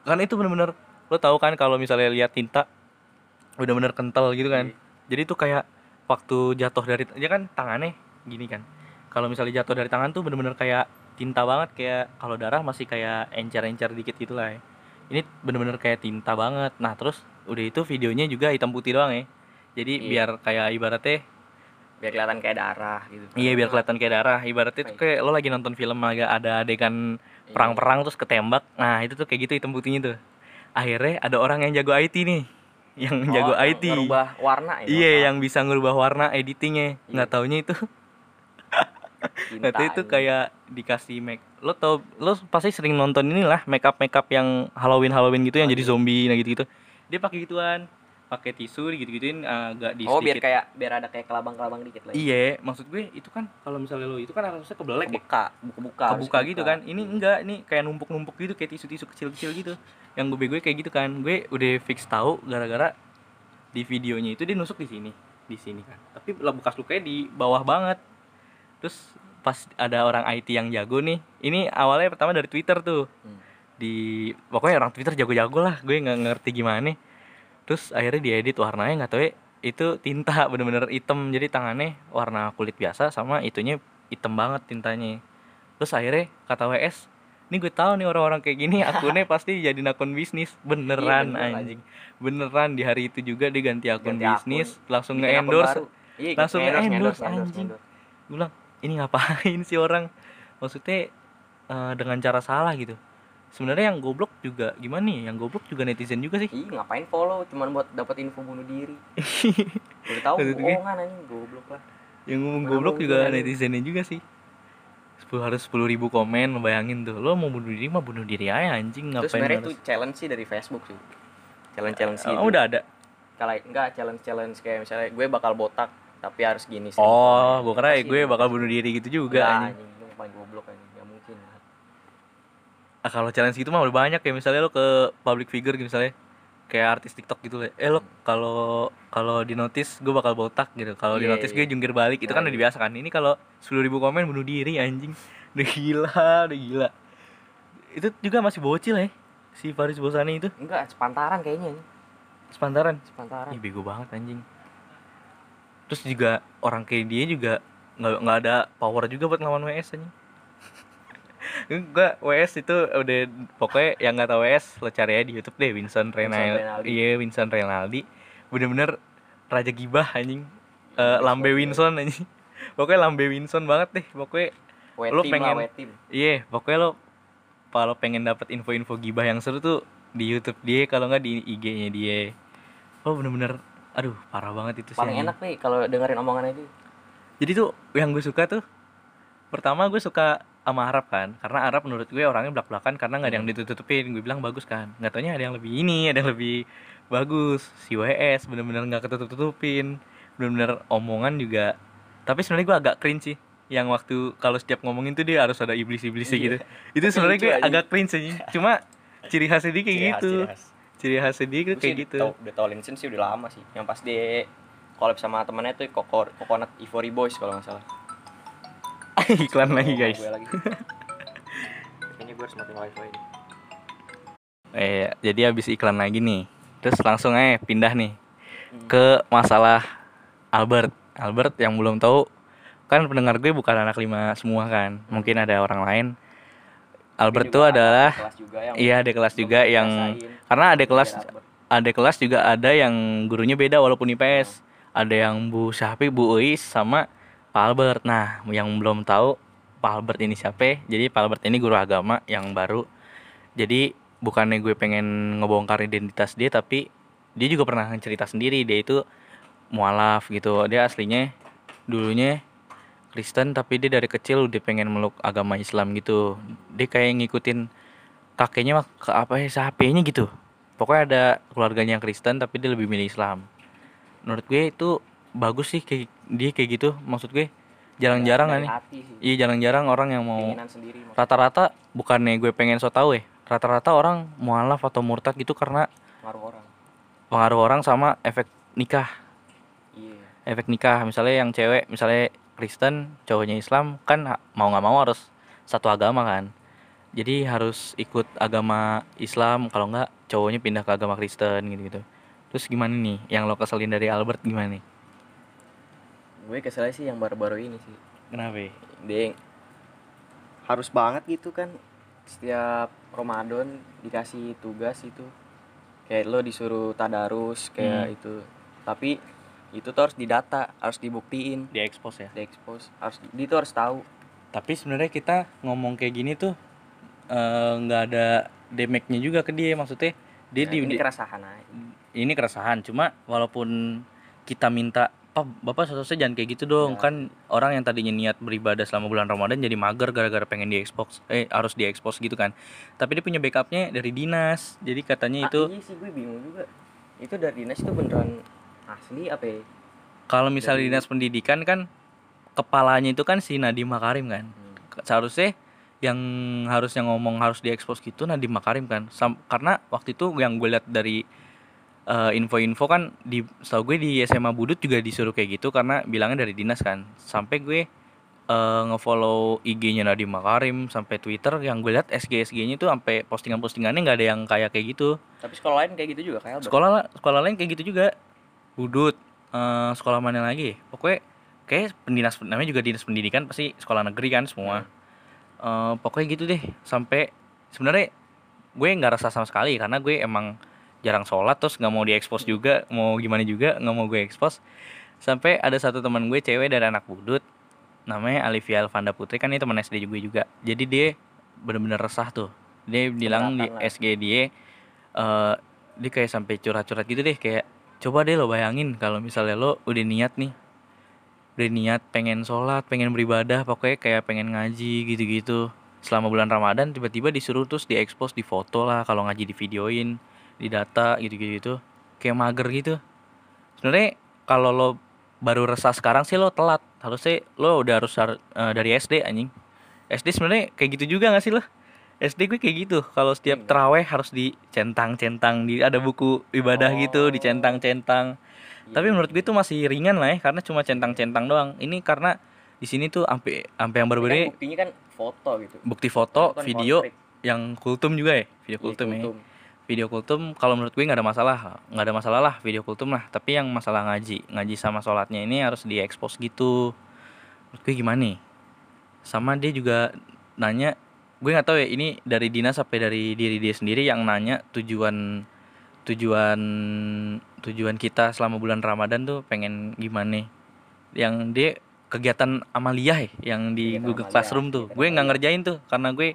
karena itu bener-bener lo tahu kan kalau misalnya lihat tinta udah bener kental gitu kan? Jadi tuh kayak waktu jatuh dari dia kan tangannya gini kan. Kalau misalnya jatuh dari tangan tuh bener-bener kayak tinta banget kayak kalau darah masih kayak encer-encer dikit gitu lah ya. ini bener-bener kayak tinta banget. Nah terus udah itu videonya juga hitam putih doang ya. Jadi Iya. biar kayak ibaratnya biar kelihatan kayak darah gitu. Iya biar kelihatan kayak darah. Ibaratnya tuh kayak lo lagi nonton film agak ada adegan Iya. perang-perang terus ketembak. Nah itu tuh kayak gitu hitam putihnya tuh. Akhirnya ada orang yang jago IT nih yang Oh, jago yang IT ngerubah warna ya iya warna yang bisa ngerubah warna editingnya. Nggak taunya itu. Nanti itu kayak dikasih make lo tau lo pasti sering nonton inilah make up make up yang Halloween Halloween gitu yang Oh, jadi iya. zombie nah gitu gitu dia pakai gituan pakai tisu gitu gituin agak di oh biar kayak biar ada kayak kelabang-kelabang dikit lah ya. iya maksud gue itu kan kalau misalnya lo itu kan harusnya kebelek ya. Kebuka buka-buka harus kebuka gitu kan. Ini enggak ini kayak numpuk-numpuk gitu kayak tisu-tisu kecil-kecil gitu yang gue gue kayak gitu kan. Gue udah fix tahu gara-gara di videonya itu dia nusuk di sini di sini kan. Tapi bekas lukanya di bawah banget. Terus pas ada orang IT yang jago nih ini awalnya pertama dari Twitter tuh. Hmm. di pokoknya orang Twitter jago-jago lah gue nggak ngerti gimana. Terus akhirnya diedit warnanya nggak tahu ya itu tinta bener-bener hitam. Jadi tangannya warna kulit biasa sama itunya hitam banget tintanya. Terus akhirnya kata WS ini gue tahu nih orang-orang kayak gini akunnya pasti jadi akun bisnis. Beneran Iya, bener, anjing. beneran di hari itu juga dia ganti akun Ganti akun, bisnis langsung Bikin akun nge-endorse. baru. Iya, langsung nge-endorse, nge-endorse, nge-endorse, anjing. nge-endorse. gue bilang ini ngapain sih orang? Maksudnya eh, dengan cara salah gitu. Sebenarnya yang goblok juga gimana nih? Yang goblok juga netizen juga sih. Ih, ngapain follow? Cuman buat dapat info bunuh diri. Udah tahu bohongan anjing. Goblok lah. yang ngomong goblok juga netizennya juga sih 10 harus sepuluh ribu komen bayangin tuh lo mau bunuh diri mah bunuh diri aja anjing Itu ngapain sebenarnya itu challenge sih dari Facebook sih. Challenge-challenge Oh, gitu. udah ada Kalau enggak challenge-challenge kayak misalnya gue bakal botak tapi harus gini sih oh gue kira gue bakal bunuh diri gitu juga Enggak, anjing. lu paling goblok anjing nggak mungkin Ah, kalau challenge gitu mah udah banyak ya misalnya lo ke public figure gitu misalnya kayak artis TikTok gitu lah. Eh lo kalau kalau di notice gue bakal botak gitu. Kalau di Iya, notice iya. gue jungkir balik itu kan Nah, udah iya. biasa kan. Ini kalau 10.000 ribu komen bunuh diri anjing. Udah gila, udah gila. Itu juga masih bocil ya si Faris Bosani itu enggak sepantaran kayaknya sepantaran. sepantaran Ih bego banget anjing. Terus juga orang kayak dia juga nggak nggak ada power juga buat ngelawan WS anjing. Enggak, WS itu udah pokoknya yang nggak tahu WS lo cari aja di YouTube deh Vincent Renaldi. Iya, Vincent Renaldi. Bener-bener raja gibah anjing. Eh, lambe Winson anjing. Pokoknya lambe Winson banget deh. Pokoknya lu team pengen- iya, pokoknya lo kalau pengen dapat info-info gibah yang seru tuh di YouTube dia kalau nggak di IG-nya dia. Oh, bener-bener aduh, parah banget itu sih. paling enak nih kalau dengerin omongannya dia Jadi tuh yang gue suka tuh pertama gue suka sama Arab kan. Karena Arab menurut gue orangnya belak belakan karena nggak ada yang ditutup-tutupin. Gue bilang bagus kan. Nggak taunya ada yang lebih ini ada yang lebih bagus. Si WS bener-bener nggak ketutup-tutupin. Bener-bener omongan juga. Tapi sebenarnya gue agak cringe sih. Yang waktu kalau setiap ngomongin tuh dia harus ada iblis-iblisnya Iya. gitu. Itu sebenarnya gue agak cringe aja cuma ciri khasnya dia kayak Ciri khas, gitu. ciri khas. ciri khasnya dia Gue kayak sih gitu. tau- udah tau Linsen sih udah lama sih. Yang pas dia collab sama temennya tuh Coco Coconut Ivory Boys kalau nggak salah iklan lagi Oh, guys lagi. kayaknya gue harus matiin wifi Eh, jadi habis iklan lagi nih. Terus langsung aja pindah nih Hmm. ke masalah Albert. Albert yang belum tahu kan pendengar gue bukan anak lima semua kan. Mungkin ada orang lain. Albert tuh juga ada adalah kelas juga yang iya ada kelas juga yang karena ada kelas ada kelas juga ada yang gurunya beda walaupun IPS. Ada yang Bu Syafi, Bu Uis sama Pak Albert. Nah, yang belum tahu Pak Albert ini siapa? Jadi Pak Albert ini guru agama yang baru. Jadi bukannya gue pengen ngebongkar identitas dia tapi dia juga pernah cerita sendiri dia itu mualaf gitu. Dia aslinya dulunya Kristen tapi dia dari kecil udah pengen meluk agama Islam gitu. Dia kayak ngikutin kakeknya ke apa ya siapanya gitu. Pokoknya ada keluarganya yang Kristen tapi dia lebih milih Islam. Menurut gue itu bagus sih kayak dia kayak gitu. Maksud gue jarang-jarang Dari nih. hati sih Iya jarang-jarang orang yang mau rata-rata bukannya gue pengen so tau ya. Rata-rata orang mualaf atau murtad gitu karena ngaruh orang pengaruh orang sama efek nikah. iya Efek nikah misalnya yang cewek misalnya Kristen, cowoknya Islam kan mau nggak mau harus satu agama kan. Jadi harus ikut agama Islam kalau nggak cowoknya pindah ke agama Kristen gitu-gitu. Terus gimana nih? Yang lo keselin dari Albert gimana nih? Gue keselnya sih yang baru-baru ini sih. Kenapa? dia harus banget gitu kan. Setiap Ramadan dikasih tugas itu. Kayak lo disuruh tadarus kayak Hmm. itu. Tapi itu tuh harus didata harus dibuktiin. Di expose ya. diekspos harus dia tuh harus tahu. Tapi sebenarnya kita ngomong kayak gini tuh eh, nggak ada damage-nya juga ke dia maksudnya dia Nah, di, ini di- keresahan aja. Ini keresahan cuma walaupun kita minta Pak, Bapak seharusnya jangan kayak gitu dong. Ya. Kan orang yang tadinya niat beribadah selama bulan Ramadan jadi mager gara-gara pengen diekspos eh harus diekspos gitu kan. Tapi dia punya backupnya dari dinas. Jadi katanya Ah, itu iya sih gue bingung juga itu dari dinas itu beneran asli apa ya? kalau misalnya dari- dinas pendidikan kan kepalanya itu kan si Nadiem Makarim kan. Hmm. Seharusnya yang harusnya ngomong harus diekspos gitu Nadiem Makarim kan. Sam- karena waktu itu yang gue lihat dari eh, info-info kan di setahu gue di SMA Budut juga disuruh kayak gitu karena bilangnya dari dinas kan. Sampai gue eh, ngefollow IG-nya Nadiem Makarim sampai Twitter yang gue lihat SG SG-nya tuh sampai postingan-postingannya nggak ada yang kayak kayak gitu. tapi sekolah lain kayak gitu juga kayak. Sekolah sekolah lain kayak gitu juga. Budut eh, sekolah mana lagi? Pokoknya kayak pendinas namanya juga dinas pendidikan pasti sekolah negeri kan semua. Eh, pokoknya gitu deh sampai sebenarnya gue nggak rasa sama sekali karena gue emang jarang sholat terus nggak mau diekspos juga mau gimana juga nggak mau gue ekspos. Sampai ada satu teman gue cewek dari anak budut namanya Alivia Alvanda Putri kan ini teman SD gue juga jadi dia bener-bener resah tuh. Dia bilang di. SG dia eh dia kayak sampai curhat-curhat gitu deh kayak coba deh lo bayangin kalau misalnya lo udah niat nih udah niat pengen sholat pengen beribadah pokoknya kayak pengen ngaji gitu-gitu. Selama bulan Ramadan tiba-tiba disuruh terus diekspos di foto lah kalau ngaji di videoin di data gitu-gitu gitu kayak mager gitu sebenarnya kalau lo baru resah sekarang sih lo telat harusnya lo udah harus har- eh, dari SD anjing SD sebenarnya kayak gitu juga gak sih lo SD gue kayak gitu kalau setiap Iya. teraweh harus dicentang-centang di ada buku ibadah gitu Oh. dicentang-centang Iya. tapi menurut gue itu masih ringan lah ya karena cuma centang-centang doang ini karena di sini tuh sampai sampai yang berbeda kan buktinya kan foto gitu bukti foto Itu kan video portrait. yang kultum juga ya video Iya, kultum ya kultum. Video kultum kalau menurut gue nggak ada masalah. Nggak ada masalah lah video kultum lah. Tapi yang masalah ngaji ngaji sama sholatnya ini harus diekspos gitu. Menurut gue gimana nih? Sama dia juga nanya gue nggak tahu ya ini dari dinas sampai dari diri dia sendiri yang nanya tujuan tujuan tujuan kita selama bulan ramadan tuh pengen gimana yang dia kegiatan amaliyah ya, yang di Kegiatan Google amaliyah, Classroom tuh. Kegiatan gue nggak ngerjain tuh karena gue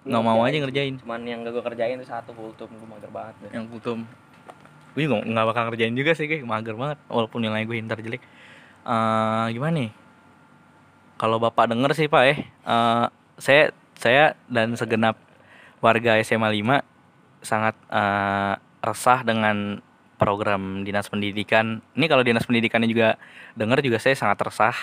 nggak mau aja ngerjain. Cuman yang gak gue kerjain tuh satu kultum gue mager banget dah. yang kultum gue juga nggak bakal ngerjain juga sih gue mager banget. Walaupun nilai gue ntar jelek. Eh gimana nih? Kalau bapak denger sih pak eh eh, saya saya dan segenap warga SMA 5 sangat eh, resah dengan program dinas pendidikan. Ini kalau dinas pendidikannya juga denger juga saya sangat resah.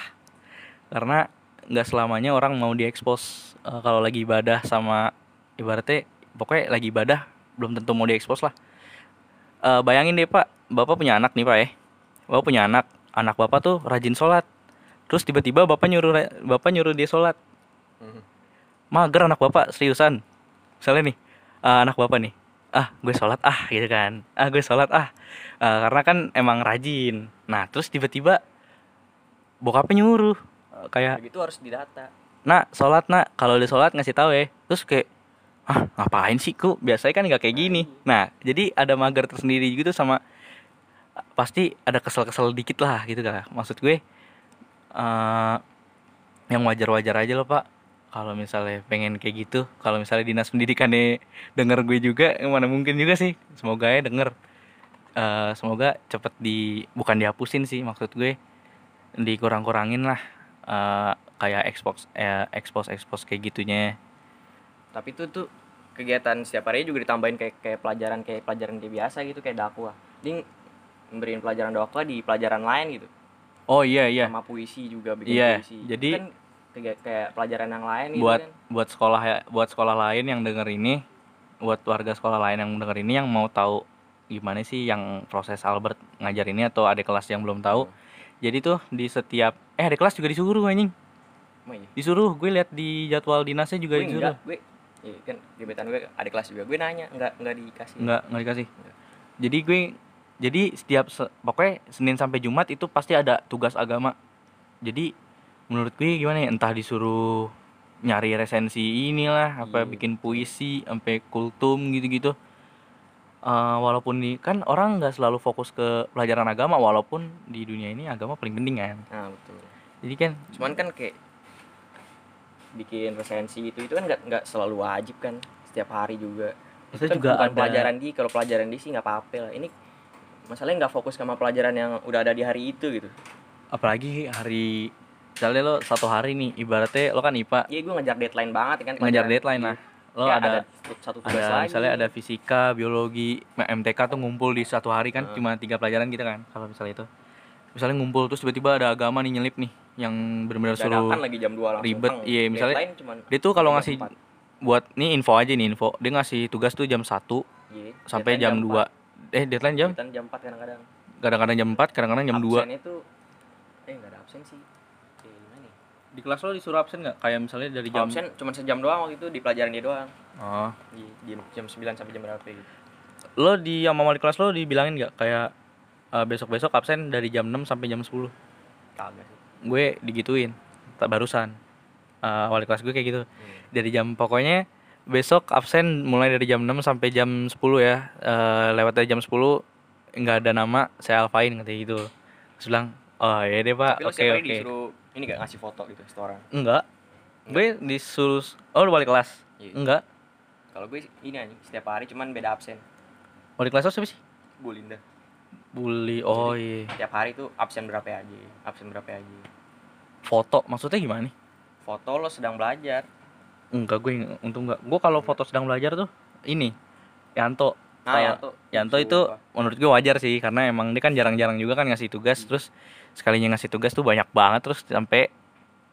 Karena nggak selamanya orang mau diekspos Eh, kalau lagi ibadah sama ibaratnya pokoknya lagi ibadah belum tentu mau diekspos lah. Eh, bayangin deh pak. Bapak punya anak nih pak ya. Bapak punya anak. Anak bapak tuh rajin sholat. Terus tiba-tiba bapak nyuruh bapak nyuruh dia sholat. Mhm. mager anak bapak seriusan. Misalnya nih eh, anak bapak nih ah gue sholat ah gitu kan. Ah gue sholat ah. Eh, karena kan emang rajin. Nah terus tiba-tiba bokapnya nyuruh. Kayak Begitu harus didata nak sholat nak. Kalau udah sholat ngasih tahu ya. Terus kayak ah ngapain sih ku? Biasanya kan nggak kayak gini. Nah jadi ada mager tersendiri gitu sama pasti ada kesel-kesel dikit lah gitu kan maksud gue eh yang wajar-wajar aja loh pak. Kalau misalnya pengen kayak gitu kalau misalnya dinas pendidikannya denger gue juga mana mungkin juga sih. Semoga ya denger. Eh, semoga cepet di bukan dihapusin sih maksud gue. Dikurang-kurangin lah. Eh, kayak expose eh, expose expose kayak gitunya. Tapi itu tuh kegiatan setiap hari juga ditambahin kayak kayak pelajaran kayak pelajaran dia biasa gitu kayak dakwah. Dia memberiin pelajaran dakwah di pelajaran lain gitu. Oh iya iya. Sama puisi juga bikin Iya, puisi. Jadi- kan kayak, kayak pelajaran yang lain gitu buat kan. buat sekolah ya buat sekolah lain yang denger ini buat warga sekolah lain yang denger ini yang mau tahu gimana sih yang proses Albert ngajar ini atau ada kelas yang belum tahu. Jadi tuh di setiap eh ada kelas juga disuruh anjing Iya? disuruh gue lihat di jadwal dinasnya juga gue disuruh. enggak gue iya kan gebetan gue ada kelas juga. Gue nanya enggak enggak dikasih. Nggak nggak dikasih. Nggak. jadi gue jadi setiap se- pokoknya Senin sampai Jumat itu pasti ada tugas agama. Jadi menurut gue gimana ya? Entah disuruh nyari resensi inilah apa Iya. bikin puisi sampai kultum gitu-gitu. Eh, walaupun di kan orang nggak selalu fokus ke pelajaran agama walaupun di dunia ini agama paling penting kan. Nah betul. Jadi kan cuman kan kayak bikin resensi itu itu kan nggak nggak selalu wajib kan setiap hari juga. Itu kan juga bukan ada- pelajaran di kalau pelajaran di sih nggak apa-apa lah. Ini masalahnya nggak fokus sama pelajaran yang udah ada di hari itu gitu. Apalagi hari misalnya lo satu hari nih ibaratnya lo kan IPA iya gue ngejar deadline banget kan ngejar pelajaran. deadline lah. Lo Ya, ada satu tugas ada lagi. misalnya ada fisika biologi MTK tuh ngumpul di satu hari kan Hmm. cuma tiga pelajaran gitu kan kalau misalnya itu. Misalnya ngumpul terus tiba-tiba ada agama nih nyelip nih yang benar-benar suruh lagi jam 2 langsung. ribet. Iya, misalnya Deadline cuman dia tuh kalau jam ngasih 4. buat nih info aja nih info. Dia ngasih tugas tuh jam 1 Iya, sampai deadline jam 2 eh deadline jam? Deadline jam 4 kadang-kadang. Kadang-kadang jam 4 kadang-kadang jam 2 absennya tuh eh nggak ada absen sih. Kayak gimana nih? Di kelas lo disuruh absen nggak? Kayak misalnya dari jam absen cuma sejam doang waktu itu di pelajaran dia doang. Oh. Di, di jam 9 sampai jam berapa gitu. Lo di yang mama di kelas lo dibilangin nggak? Kayak eh, besok-besok absen dari jam 6 sampai jam 10 kagak sih gue digituin tak barusan. Eh, wali kelas gue kayak gitu. Hmm. dari jam pokoknya besok absen mulai dari jam 6 sampai jam 10 ya. Eh, lewat dari jam 10 nggak ada nama saya alfain katanya gitu. Terus bilang oh iya deh pak. Oke oke. disuruh ini gak ngasih foto gitu setoran enggak. Gue disuruh oh lu wali kelas? Iya. enggak. Kalau gue ini anjing setiap hari cuman beda absen. Wali kelas lo siapa sih? Bu Linda bully oh iya setiap hari tuh absen berapa aja absen berapa aja foto maksudnya gimana nih? Foto lo sedang belajar. Enggak gue untung enggak. Gue kalau foto sedang belajar tuh ini Yanto. Nah, Yanto. Yanto itu menurut gue wajar sih karena emang dia kan jarang-jarang juga kan ngasih tugas terus sekalinya ngasih tugas tuh banyak banget terus sampai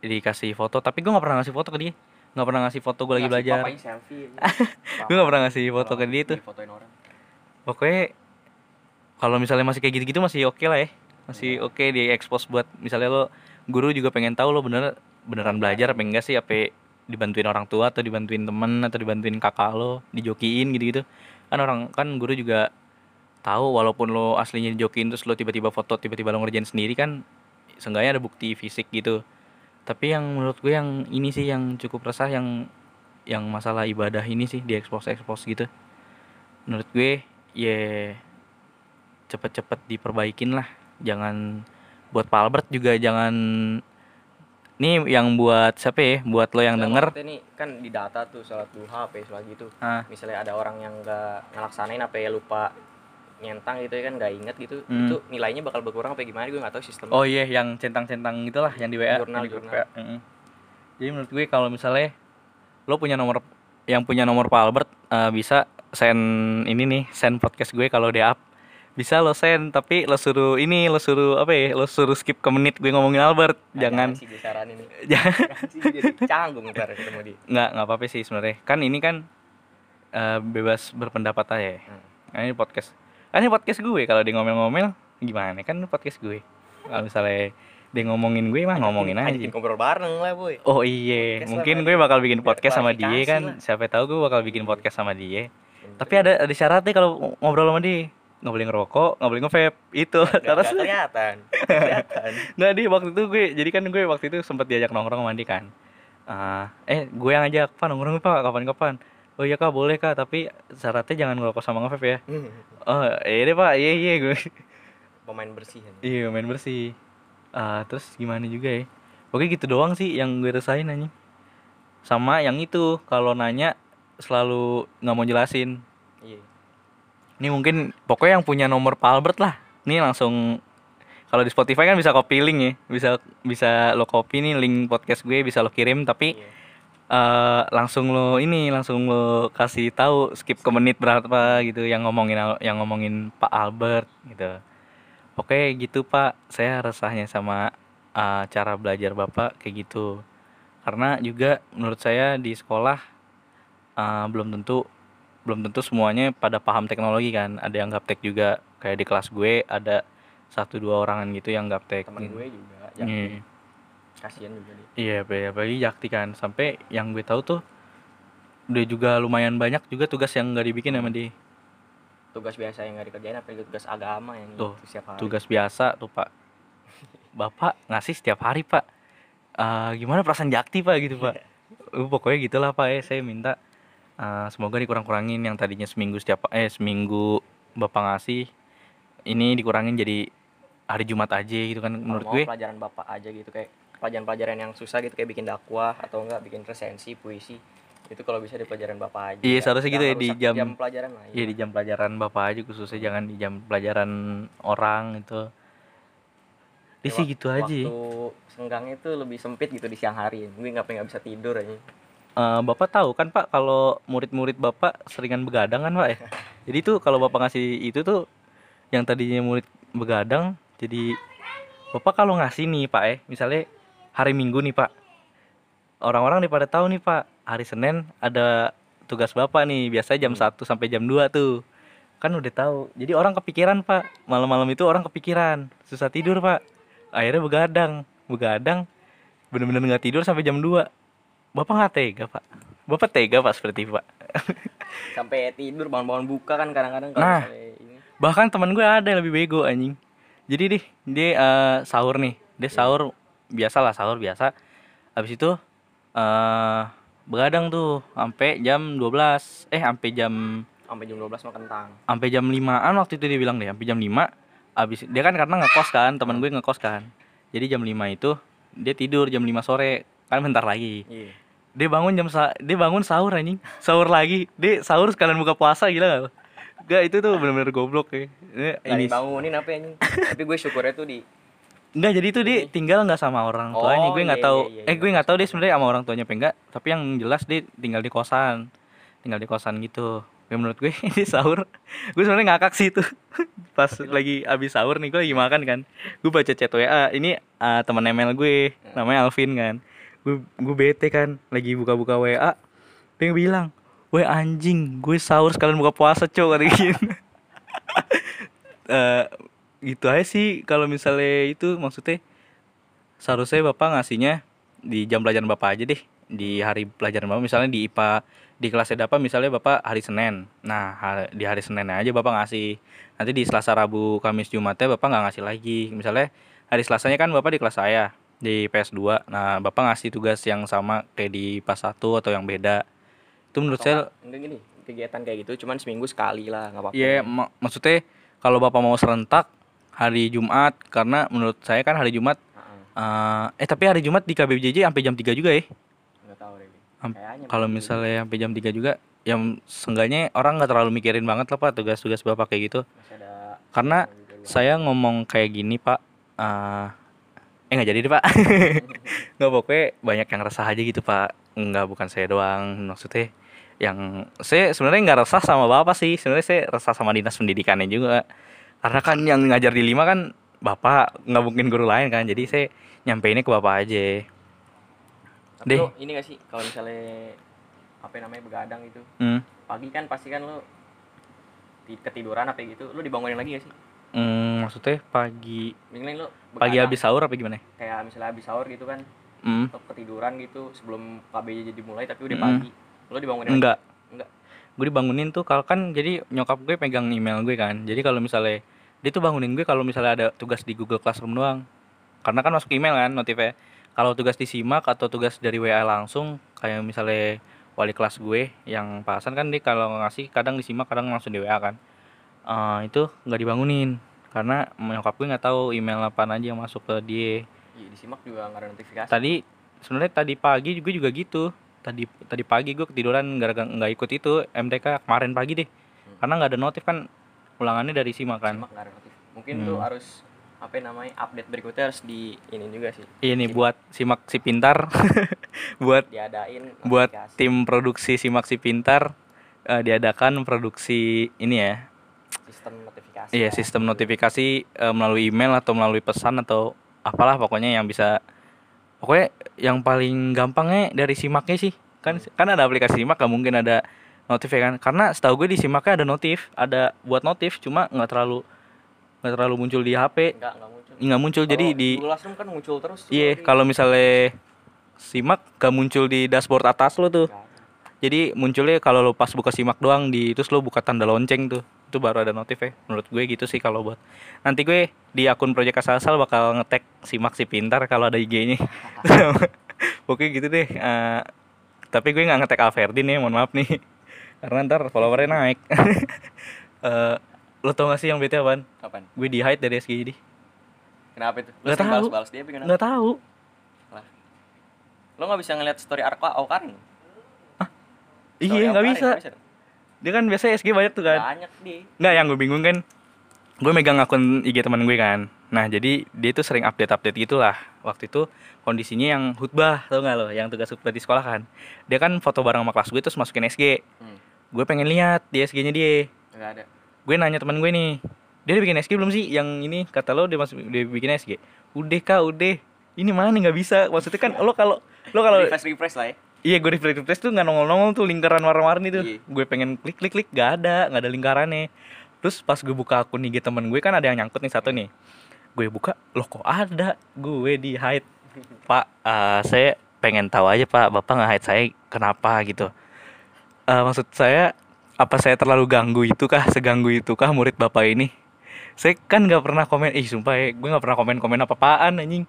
dikasih foto. Tapi gue nggak pernah ngasih foto ke dia. Nggak pernah ngasih foto gue lagi Ngasih belajar. Gue nggak pernah ngasih foto ke dia tuh. Pokoknya kalau misalnya masih kayak gitu-gitu masih oke lah ya. Masih oke di expose buat misalnya lo guru juga pengen tahu lo bener beneran belajar apa enggak sih apa dibantuin orang tua atau dibantuin temen atau dibantuin kakak lo dijokiin gitu-gitu. Kan orang kan guru juga tahu walaupun lo aslinya dijokiin terus lo tiba-tiba foto tiba-tiba lo ngerjain sendiri kan seenggaknya ada bukti fisik gitu. Tapi yang menurut gue yang ini sih yang cukup resah yang yang masalah ibadah ini sih di expose expose gitu. Menurut gue ya cepet-cepet diperbaikin lah jangan buat Pak Albert juga jangan nih yang buat siapa ya buat lo yang Nggak, denger nih kan di data tuh sholat duha apa ya, sholat gitu. Ah. Misalnya ada orang yang nggak ngelaksanain apa ya lupa nyentang gitu ya kan nggak inget gitu Hmm. itu nilainya bakal berkurang apa gimana gue nggak tahu sistem oh iya yang centang-centang itulah yang di WA Jurnal, yang di jurnal. WA. Mm-mm. jadi menurut gue kalau misalnya lo punya nomor yang punya nomor Pak Albert eh, bisa send ini nih send podcast gue kalau dia up bisa lo send tapi lo suruh ini lo suruh apa ya lo suruh skip ke menit gue ngomongin Albert. Nah, jangan. sih sih, gue jadi canggung ntar ketemu dia. Nggak nggak apa-apa sih sebenarnya. Kan ini kan eh, bebas berpendapat aja ya. Hmm. Nah, ini podcast. Kan ini podcast gue. Kalau dia ngomel-ngomel gimana? Kan ini podcast gue. Kalau misalnya dia ngomongin gue mah ngomongin aja. Ajakin ngobrol bareng lah boy. Oh iya. Podcast mungkin gue bakal bikin podcast sama dia kan. lah. siapa tahu gue bakal bikin podcast sama dia. Tapi ada ada syaratnya kalau ngobrol sama dia nggak boleh ngerokok nggak boleh nge-vape. Itu terus kelihatan. Kelihatan. Nggak di waktu itu gue jadi kan gue waktu itu sempat diajak nongkrong dia kan. Ah, eh gue yang ngajak pak nongkrong pak. Kapan-kapan oh iya kak boleh kak. Tapi syaratnya jangan ngerokok sama nge-vape ya. Oh iya deh pak. Iya iya gue. Pemain bersih kan iya main bersih. Ah, terus gimana juga ya. Oke gitu doang sih yang gue rasain anjing. Sama yang itu kalau nanya selalu nggak mau jelasin. Iya ini mungkin pokoknya yang punya nomor Pak Albert lah. Nih langsung kalau di Spotify kan bisa copy link ya. Bisa bisa lo copy nih link podcast gue bisa lo kirim. Tapi iya. eh langsung lo ini langsung lo kasih tahu skip ke menit berapa gitu yang ngomongin yang ngomongin Pak Albert gitu. Oke gitu Pak. Saya resahnya sama eh, cara belajar Bapak kayak gitu. Karena juga menurut saya di sekolah eh, belum tentu belum tentu semuanya pada paham teknologi kan ada yang gaptek juga kayak di kelas gue ada satu dua orangan gitu yang gaptek teman gue juga yang kasihan juga dia Iya, apalagi apalagi Jakti kan. Sampai yang gue tahu tuh udah juga lumayan banyak juga tugas yang nggak dibikin sama dia. tugas biasa yang nggak dikerjain apa tugas agama yang Tuh, itu setiap hari Tugas biasa tuh, Pak. Bapak ngasih setiap hari, Pak. Eh, gimana perasaan Jakti, Pak gitu, Pak. Uh, pokoknya gitulah, Pak ya. Saya minta eh, semoga dikurang-kurangin yang tadinya seminggu setiap eh seminggu Bapak ngasih ini dikurangin jadi hari Jumat aja gitu kan menurut mau gue. pelajaran bapak aja gitu kayak pelajaran-pelajaran yang susah gitu kayak bikin dakwah atau enggak bikin resensi puisi itu kalau bisa di pelajaran bapak aja Iya, Nggak- seharusnya gitu ya, di jam- jam pelajaran lah Iya di jam pelajaran bapak aja khususnya jangan di jam pelajaran orang itu. Ya, sih gitu aja. waktu senggangnya itu lebih sempit gitu di siang hari gue nggak nggak bisa tidur aja Eh, bapak tahu kan pak kalau murid-murid bapak seringan begadang kan pak ya. Jadi tuh kalau bapak ngasih itu tuh yang tadinya murid begadang jadi bapak kalau ngasih nih pak ya misalnya hari minggu nih pak orang-orang nih pada tahu nih pak hari senin ada tugas bapak nih biasa jam 1 sampai jam 2 tuh. Kan udah tahu. Jadi orang kepikiran pak. Malam-malam itu orang kepikiran. Susah tidur pak. Akhirnya begadang. Begadang bener-bener nggak tidur sampai jam 2 bapak nggak tega pak? Bapak tega pak seperti itu, pak? Sampai tidur bangun-bangun buka kan kadang-kadang Nah. ini. bahkan teman gue ada yang lebih bego anjing. Jadi deh dia eh, sahur nih. Dia sahur biasa lah sahur biasa. Habis itu eh begadang tuh sampai jam 12 eh sampai jam sampai jam 12 makan kentang. Sampai jam 5an waktu itu dia bilang deh sampai jam 5 habis dia kan karena ngekos kan teman gue ngekos kan. Jadi jam 5 itu dia tidur jam 5 sore. Kan bentar lagi. Iya dia bangun jam sa dia bangun sahur anjing. Sahur lagi. Dia sahur sekalian buka puasa gila gak? Gak itu tuh bener-bener goblok ya Ini- Nggak ini. dibangunin apa anjing? Tapi gue syukurnya tuh di Enggak jadi itu dia tinggal nggak sama orang tuanya Oh, gue nggak iya, tahu. iya, iya, eh iya. gue nggak tahu dia sebenarnya sama orang tuanya apa enggak. Tapi yang jelas dia tinggal di kosan. Tinggal di kosan gitu. Gue ya menurut gue ini sahur. Gue sebenarnya ngakak sih itu. Pas lagi abis sahur nih gue lagi makan kan. Gue baca chat wa ini uh, teman ML gue. Namanya Alvin kan gue gue bete kan lagi buka-buka wa dia bilang Weh anjing, gue sahur sekalian buka puasa cowok kata gitu. Eh, gitu aja sih kalau misalnya itu maksudnya seharusnya bapak ngasihnya di jam pelajaran bapak aja deh di hari pelajaran bapak misalnya di IPA di kelasnya bapak misalnya bapak hari Senin. Nah hari- di hari Senin aja bapak ngasih. Nanti di Selasa Rabu Kamis Jumatnya bapak nggak ngasih lagi. Misalnya hari Selasanya kan bapak di kelas saya di PS2 nah bapak ngasih tugas yang sama kayak di pas 1 atau yang beda. Itu menurut Atau saya nggak- enggak gini kegiatan kayak gitu cuman seminggu sekali lah nggak apa-apa. Iya, mak- maksudnya kalau bapak mau serentak hari Jumat karena menurut saya kan hari Jumat Heeh, eh, eh tapi hari Jumat di KBJJ sampai jam 3 juga ya. nggak tahu deh Kalau misalnya sampai jam 3 juga yang seenggaknya orang nggak terlalu mikirin banget lah Pak tugas-tugas Bapak kayak gitu. Karena saya ngomong kayak gini Pak eh eh nggak jadi deh Pak. nggak pokoknya banyak yang resah aja gitu Pak. Nggak bukan saya doang maksudnya yang saya sebenarnya nggak resah sama bapak sih sebenarnya saya resah sama dinas pendidikannya juga karena kan yang ngajar di lima kan bapak nggak mungkin guru lain kan jadi saya nyampeinnya ke bapak aja Tapi deh. lo ini gak sih kalau misalnya apa namanya begadang gitu hmm. pagi kan pasti kan lo ti- ketiduran apa gitu lo dibangunin lagi gak sih Hmm, maksudnya pagi mending lo pagi habis sahur apa gimana? Kayak misalnya habis sahur gitu kan hmm. lo ketiduran gitu sebelum KBJ jadi mulai tapi udah Mm. pagi. Lo dibangunin lagi? enggak. Enggak. gue dibangunin tuh kalau kan jadi nyokap gue pegang email gue kan. Jadi kalau misalnya dia tuh bangunin gue kalau misalnya ada tugas di Google Classroom doang. Karena kan masuk email kan notifnya. Kalau tugas disimak atau tugas dari WA langsung kayak misalnya wali kelas gue yang pasan kan dia kalau ngasih kadang disimak kadang langsung di WA kan. Eh, itu nggak dibangunin karena nyokap gue nggak tahu email apa aja yang masuk ke dia. Iya, disimak juga nggak ada notifikasi. Tadi sebenarnya tadi pagi gue juga gitu. Tadi tadi pagi gue ketiduran gara-gara nggak ikut itu MTK kemarin pagi deh. Hmm. karena nggak ada notif kan ulangannya dari simak kan. Simak nggak ada notif. Mungkin Hmm. lo harus apa namanya update berikutnya harus di ini juga sih. Iya nih buat simak si pintar. Buat diadain buat notifikasi. tim produksi simak si pintar eh, diadakan produksi ini ya. Sistem notifikasi. Iya sistem notifikasi eh, melalui email atau melalui pesan atau apalah pokoknya yang bisa pokoknya yang paling gampangnya dari simaknya sih. Kan kan ada aplikasi simak gak mungkin ada notif ya kan? Karena setahu gue di simaknya ada notif ada buat notif cuma nggak terlalu nggak terlalu muncul di HP nggak muncul. Nggak muncul jadi Kalau di Classroom kan muncul terus. Iya kalau misalnya simak gak muncul di dashboard atas lo tuh. Jadi munculnya kalau lo pas buka simak doang di terus lo buka tanda lonceng tuh itu baru ada notif ya. Menurut gue gitu sih kalau buat. Nanti gue di akun project asal asal bakal ngetek simak si pintar kalau ada IG-nya oke gitu deh. Eh, tapi gue nggak ngetek Alverdin ya mohon maaf nih. Karena ntar followernya naik. Eh, lo tau gak sih yang bete apaan? kapan gue di hide dari SGD kenapa itu? Nggak tahu. balas balas dia apa gimana? Nggak tahu. Lo nggak bisa ngeliat story Arka Aukarin? Story iya Aukarin, bisa dong. Dia kan biasa SG banyak tuh kan. Banyak dia. Nggak, yang gue bingung kan gue megang akun IG teman gue kan. Nah jadi dia tuh sering update update gitulah. Waktu itu kondisinya yang khutbah tau nggak lo? Yang tugas khutbah di sekolah kan. Dia kan foto bareng sama kelas gue terus masukin SG hmm. gue pengen lihat di SG nya dia. Nggak ada. Gue nanya teman gue nih dia udah bikin SG belum sih? Yang ini kata lo dia masuk dia bikin SG udah kak udah. Ini mana? Nggak bisa. Maksudnya kan lo kalau lo kalau refresh refresh lah ya Iya gue refresh refresh tuh nggak nongol nongol tuh lingkaran warna-warni tuh. Iya. Gue pengen klik klik klik gak ada nggak ada lingkarannya. Terus pas gue buka akun IG temen gue kan ada yang nyangkut nih satu nih. Gue buka loh kok ada gue di hide. Pak eh, saya pengen tahu aja pak bapak nggak hide saya kenapa gitu. Eh, maksud saya apa saya terlalu ganggu itu kah seganggu itu kah murid bapak ini? Saya kan nggak pernah komen, ih sumpah ya, gue nggak pernah komen komen apa apaan anjing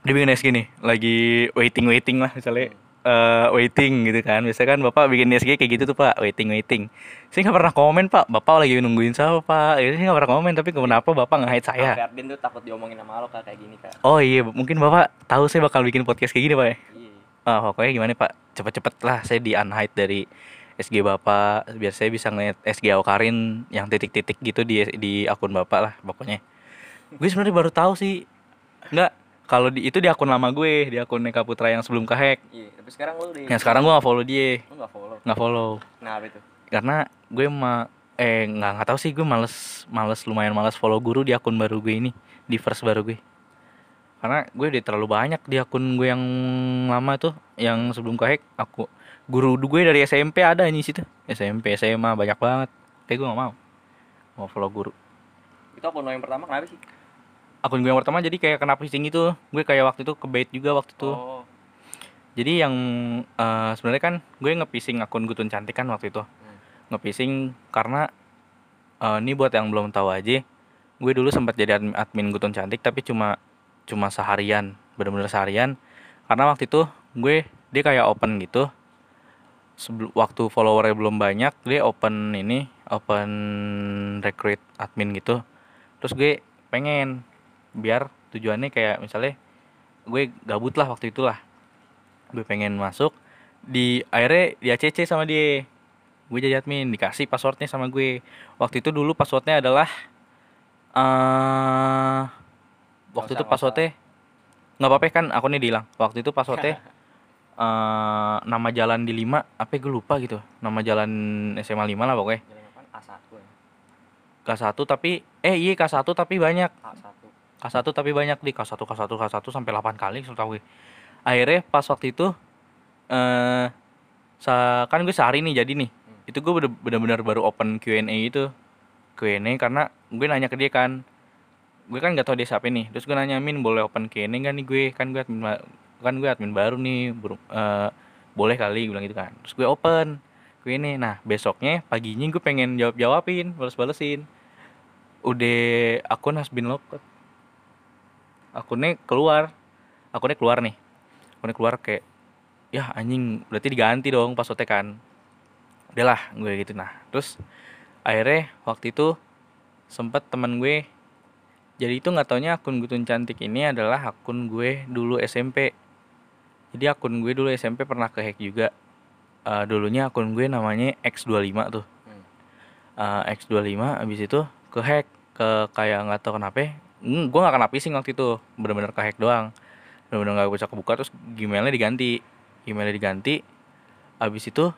dia bikin SG nih lagi waiting waiting lah misalnya. Eh, waiting gitu kan. Biasanya kan bapak bikin SG kayak gitu tuh pak. Waiting waiting. Saya nggak pernah komen pak. Bapak lagi nungguin siapa pak. Gitu, saya nggak pernah komen. Tapi kenapa bapak nggak saya? Ferdin tuh takut diomongin sama lo kak kayak gini kak. Oh iya. Mungkin bapak tahu saya bakal bikin podcast kayak gini pak ya? Iya. Ah pokoknya gimana pak? Cepet-cepet lah saya di unhide dari SG bapak. Biar saya bisa ngeliat SG Aukarin yang titik-titik gitu di di akun bapak lah pokoknya. Gue sebenarnya baru tahu sih. Nggak kalau di itu di akun lama gue di akun Neka Putra yang sebelum kehack iya tapi sekarang lo di yang sekarang gue nggak follow dia. Nggak follow? Nggak follow. Nah apa itu? Karena gue ma eh nggak nggak tahu sih gue males males lumayan males follow guru di akun baru gue ini di first baru gue. Karena gue udah terlalu banyak di akun gue yang lama tuh yang sebelum ke hack. Aku guru gue dari SMP ada ini situ. SMP SMA banyak banget. Kayak gue gak mau. Mau follow guru. Itu akun lo yang pertama kenapa sih akun gue yang pertama jadi kayak kena phishing itu gue kayak waktu itu ke bait juga waktu itu. Oh. Jadi yang eh, sebenarnya kan gue nge-phishing akun Gutun Cantik kan waktu itu. Hmm. nge-phishing karena eh, ini buat yang belum tahu aja gue dulu sempat jadi admin, admin Gutun Cantik tapi cuma cuma seharian bener-bener seharian. Karena waktu itu gue dia kayak open gitu. Sebelum waktu followernya belum banyak dia open ini open recruit admin gitu. Terus gue pengen biar tujuannya kayak misalnya gue gabut lah waktu itulah. Gue pengen masuk di akhirnya di ACC sama dia. Gue jadi admin dikasih passwordnya sama gue. Waktu itu dulu passwordnya adalah eh waktu itu passwordnya nggak apa-apa kan akunnya dihilang. Waktu itu passwordnya eh nama jalan di 5 apa ya, gue lupa gitu. Nama jalan SMA 5 lah pokoknya. Jalan apa? A1 ya? K1 tapi eh iya K1 tapi banyak. A1 K1 tapi banyak di K1 K1 K1 sampai 8 kali setahu gue. Akhirnya pas waktu itu eh sa kan gue sehari nih jadi nih. Itu gue bener- bener-bener baru open Q&A itu. Q&A karena gue nanya ke dia kan. Gue kan gak tau dia siapa nih. Terus gue nanya Min boleh open Q&A gak nih gue? Kan gue admin kan gue admin baru nih. buru- eh, boleh kali gue bilang gitu kan. Terus gue open Q&A. Nah, besoknya paginya gue pengen jawab-jawabin, bales-balesin. Udah akun has been locked akunnya keluar. Akunnya keluar nih. Akunnya keluar kayak ya anjing berarti diganti dong passwordnya kan. Udah lah gue gitu. Nah terus akhirnya waktu itu sempet teman gue jadi itu nggak taunya akun Gutun Cantik ini adalah akun gue dulu SMP jadi akun gue dulu SMP pernah kehack juga. Eh, dulunya akun gue namanya X25 tuh. Hmm. Eh, X25 abis itu kehack ke kayak nggak tahu kenapa hmm, gue nggak kena phishing waktu itu. Bener-bener kehack doang. Bener-bener nggak bisa kebuka terus gmailnya diganti. Emailnya diganti. Abis itu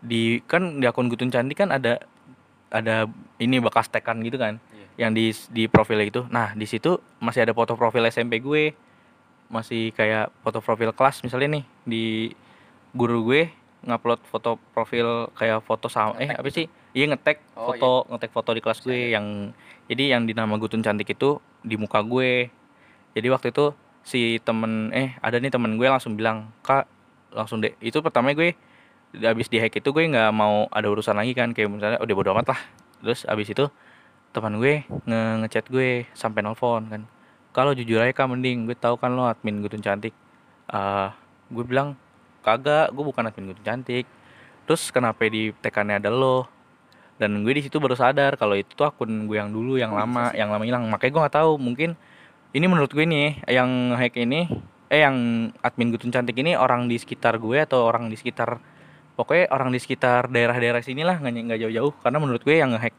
di kan di akun Gutun Cantik kan ada ada ini bekas tekan gitu kan Iya. yang di di profilnya itu. Nah di situ masih ada foto profil SMP gue. Masih kayak foto profil kelas misalnya nih di guru gue ngupload foto profil kayak foto sama eh apa sih? Iya ngetek Oh, foto ngetek foto di kelas gue yang jadi yang di nama Gutun Cantik itu di muka gue. Jadi waktu itu si temen eh ada nih temen gue langsung bilang kak langsung deh. Itu pertama gue habis di hack itu gue nggak mau ada urusan lagi kan kayak misalnya udah bodo amat lah. Terus abis itu teman gue nge ngechat gue sampai nelfon kan. Kalau jujur aja kak mending gue tahu kan lo admin Gutun Cantik. Eh gue bilang kagak gue bukan admin Gutun Cantik. Terus kenapa di tekannya ada lo dan gue di situ baru sadar kalau itu tuh akun gue yang dulu yang Oh, lama sih. yang lama hilang makanya gue nggak tahu mungkin ini menurut gue nih yang hack ini eh yang admin Gutun Cantik ini orang di sekitar gue atau orang di sekitar pokoknya orang di sekitar daerah-daerah sini lah nggak nggak jauh-jauh karena menurut gue yang ngehack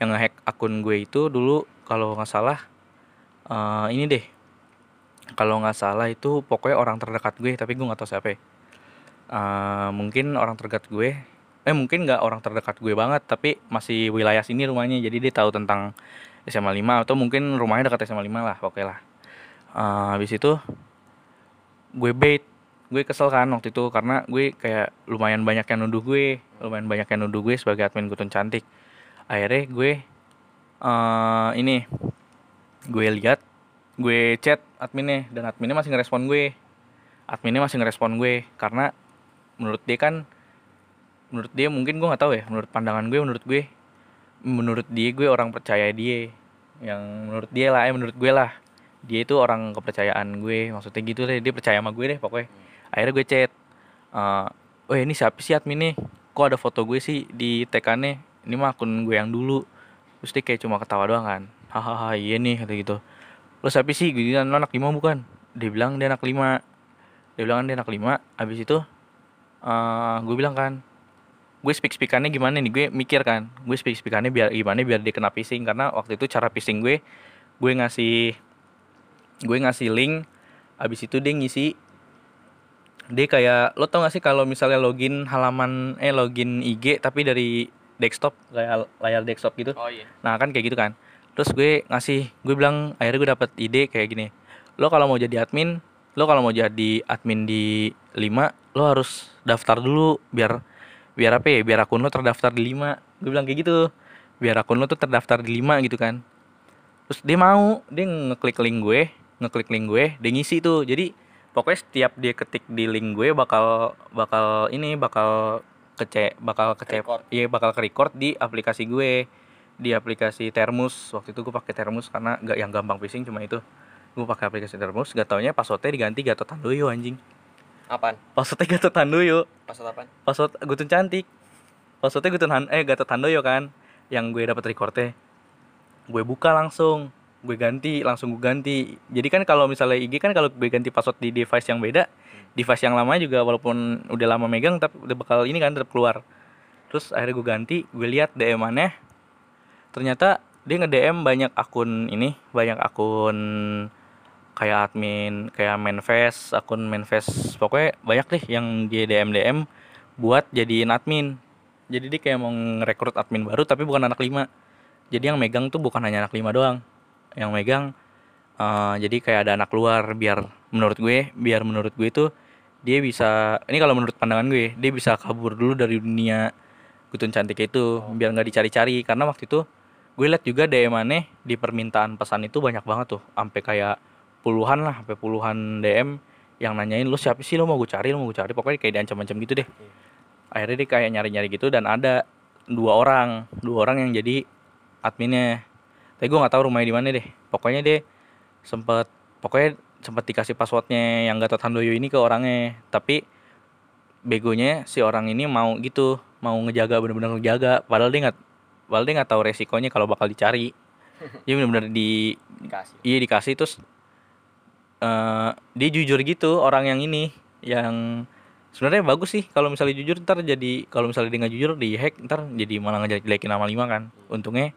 yang ngehack akun gue itu dulu kalau nggak salah eh, ini deh kalau nggak salah itu pokoknya orang terdekat gue tapi gue nggak tahu siapa ya. Eh, mungkin orang terdekat gue eh mungkin nggak orang terdekat gue banget tapi masih wilayah sini rumahnya. Jadi dia tahu tentang SMA 5 atau mungkin rumahnya dekat SMA 5 lah pokoknya lah. Eh, habis itu gue bait. Gue kesel kan waktu itu karena gue kayak lumayan banyak yang nuduh gue lumayan banyak yang nuduh gue sebagai admin Gutun Cantik. Akhirnya gue eh ini gue lihat gue chat adminnya dan adminnya masih ngerespon gue. Adminnya masih ngerespon gue karena menurut dia kan menurut dia mungkin gue nggak tahu ya menurut pandangan gue menurut gue menurut dia gue orang percaya dia. Yang menurut dia lah eh menurut gue lah. Dia itu orang kepercayaan gue maksudnya gitu deh dia percaya sama gue deh pokoknya. Akhirnya gue chat eh oh ini siapa sih admin nih kok ada foto gue sih di tekannya ini mah akun gue yang dulu. Terus dia kayak cuma ketawa doang kan. Hahaha iya nih kata gitu. Lo siapa sih? Gue bilang anak lima bukan? Dia bilang dia anak lima. Dia bilang dia anak lima. Habis itu eh gue bilang kan gue speak speakannya gimana nih? Gue mikir kan gue speak speakannya biar gimana biar dia kena phishing karena waktu itu cara phishing gue gue ngasih gue ngasih link habis itu dia ngisi dia kayak lo tau gak sih kalau misalnya login halaman eh login IG tapi dari desktop kayak layar desktop gitu? Oh iya. Nah kan kayak gitu kan. Terus gue ngasih gue bilang akhirnya gue dapet ide kayak gini. Lo kalau mau jadi admin lo kalau mau jadi admin di 5 lo harus daftar dulu biar biar apa ya? Biar akun lo terdaftar di 5 gue bilang kayak gitu. Biar akun lo tuh terdaftar di 5 gitu kan. Terus dia mau dia ngeklik link gue ngeklik link gue dia ngisi tuh. Jadi pokoknya setiap dia ketik di link gue bakal bakal ini bakal kece bakal kece iya bakal ke record di aplikasi gue. Di aplikasi Termus. Waktu itu gue pakai Termus karena gak yang gampang phishing cuma itu. Gue pakai aplikasi Termus gak taunya passwordnya diganti Gatot Tandoyo anjing apaan? Passwordnya Gatot Tandoyo password apaan? Password Gutun cantik. Passwordnya Gutun Han eh Gatot Tandoyo kan yang gue dapat recordnya. Gue buka langsung gue ganti langsung gue ganti. Jadi kan kalau misalnya IG kan kalau gue ganti password di device yang beda device yang lama juga walaupun udah lama megang tapi udah bakal ini kan tetap keluar. Terus akhirnya gue ganti gue lihat DM aneh. Ternyata dia nge DM banyak akun ini banyak akun kayak admin kayak manifest akun manifest pokoknya banyak deh yang dia DM DM buat jadiin admin. Jadi dia kayak mau ngerekrut admin baru tapi bukan anak lima. Jadi yang megang tuh bukan hanya anak lima doang. Yang megang eh, jadi kayak ada anak luar biar menurut gue biar menurut gue tuh dia bisa ini kalau menurut pandangan gue dia bisa kabur dulu dari dunia Gutun cantik itu biar nggak dicari-cari. Karena waktu itu gue liat juga DM aneh di permintaan pesan itu banyak banget tuh. Sampai kayak puluhan lah sampai puluhan DM yang nanyain lu siapa sih? Lu mau gue cari lu mau gue cari. Pokoknya kayak diancam-ancam gitu deh. Akhirnya dia kayak nyari-nyari gitu dan ada dua orang dua orang yang jadi adminnya. Tapi gue nggak tahu rumahnya di mana deh. Pokoknya dia sempet pokoknya sempet dikasih passwordnya yang Gatot Handoyo ini ke orangnya. Tapi begonya si orang ini mau gitu mau ngejaga bener-bener ngejaga. Padahal dia nggak padahal dia nggak tahu resikonya kalau bakal dicari. Dia bener-bener di dikasih. iya dikasih terus eh dia jujur gitu orang yang ini yang sebenarnya bagus sih. Kalau misalnya jujur ntar jadi kalau misalnya dia nggak jujur di hack ntar jadi malah ngejelekin nama lima kan. Untungnya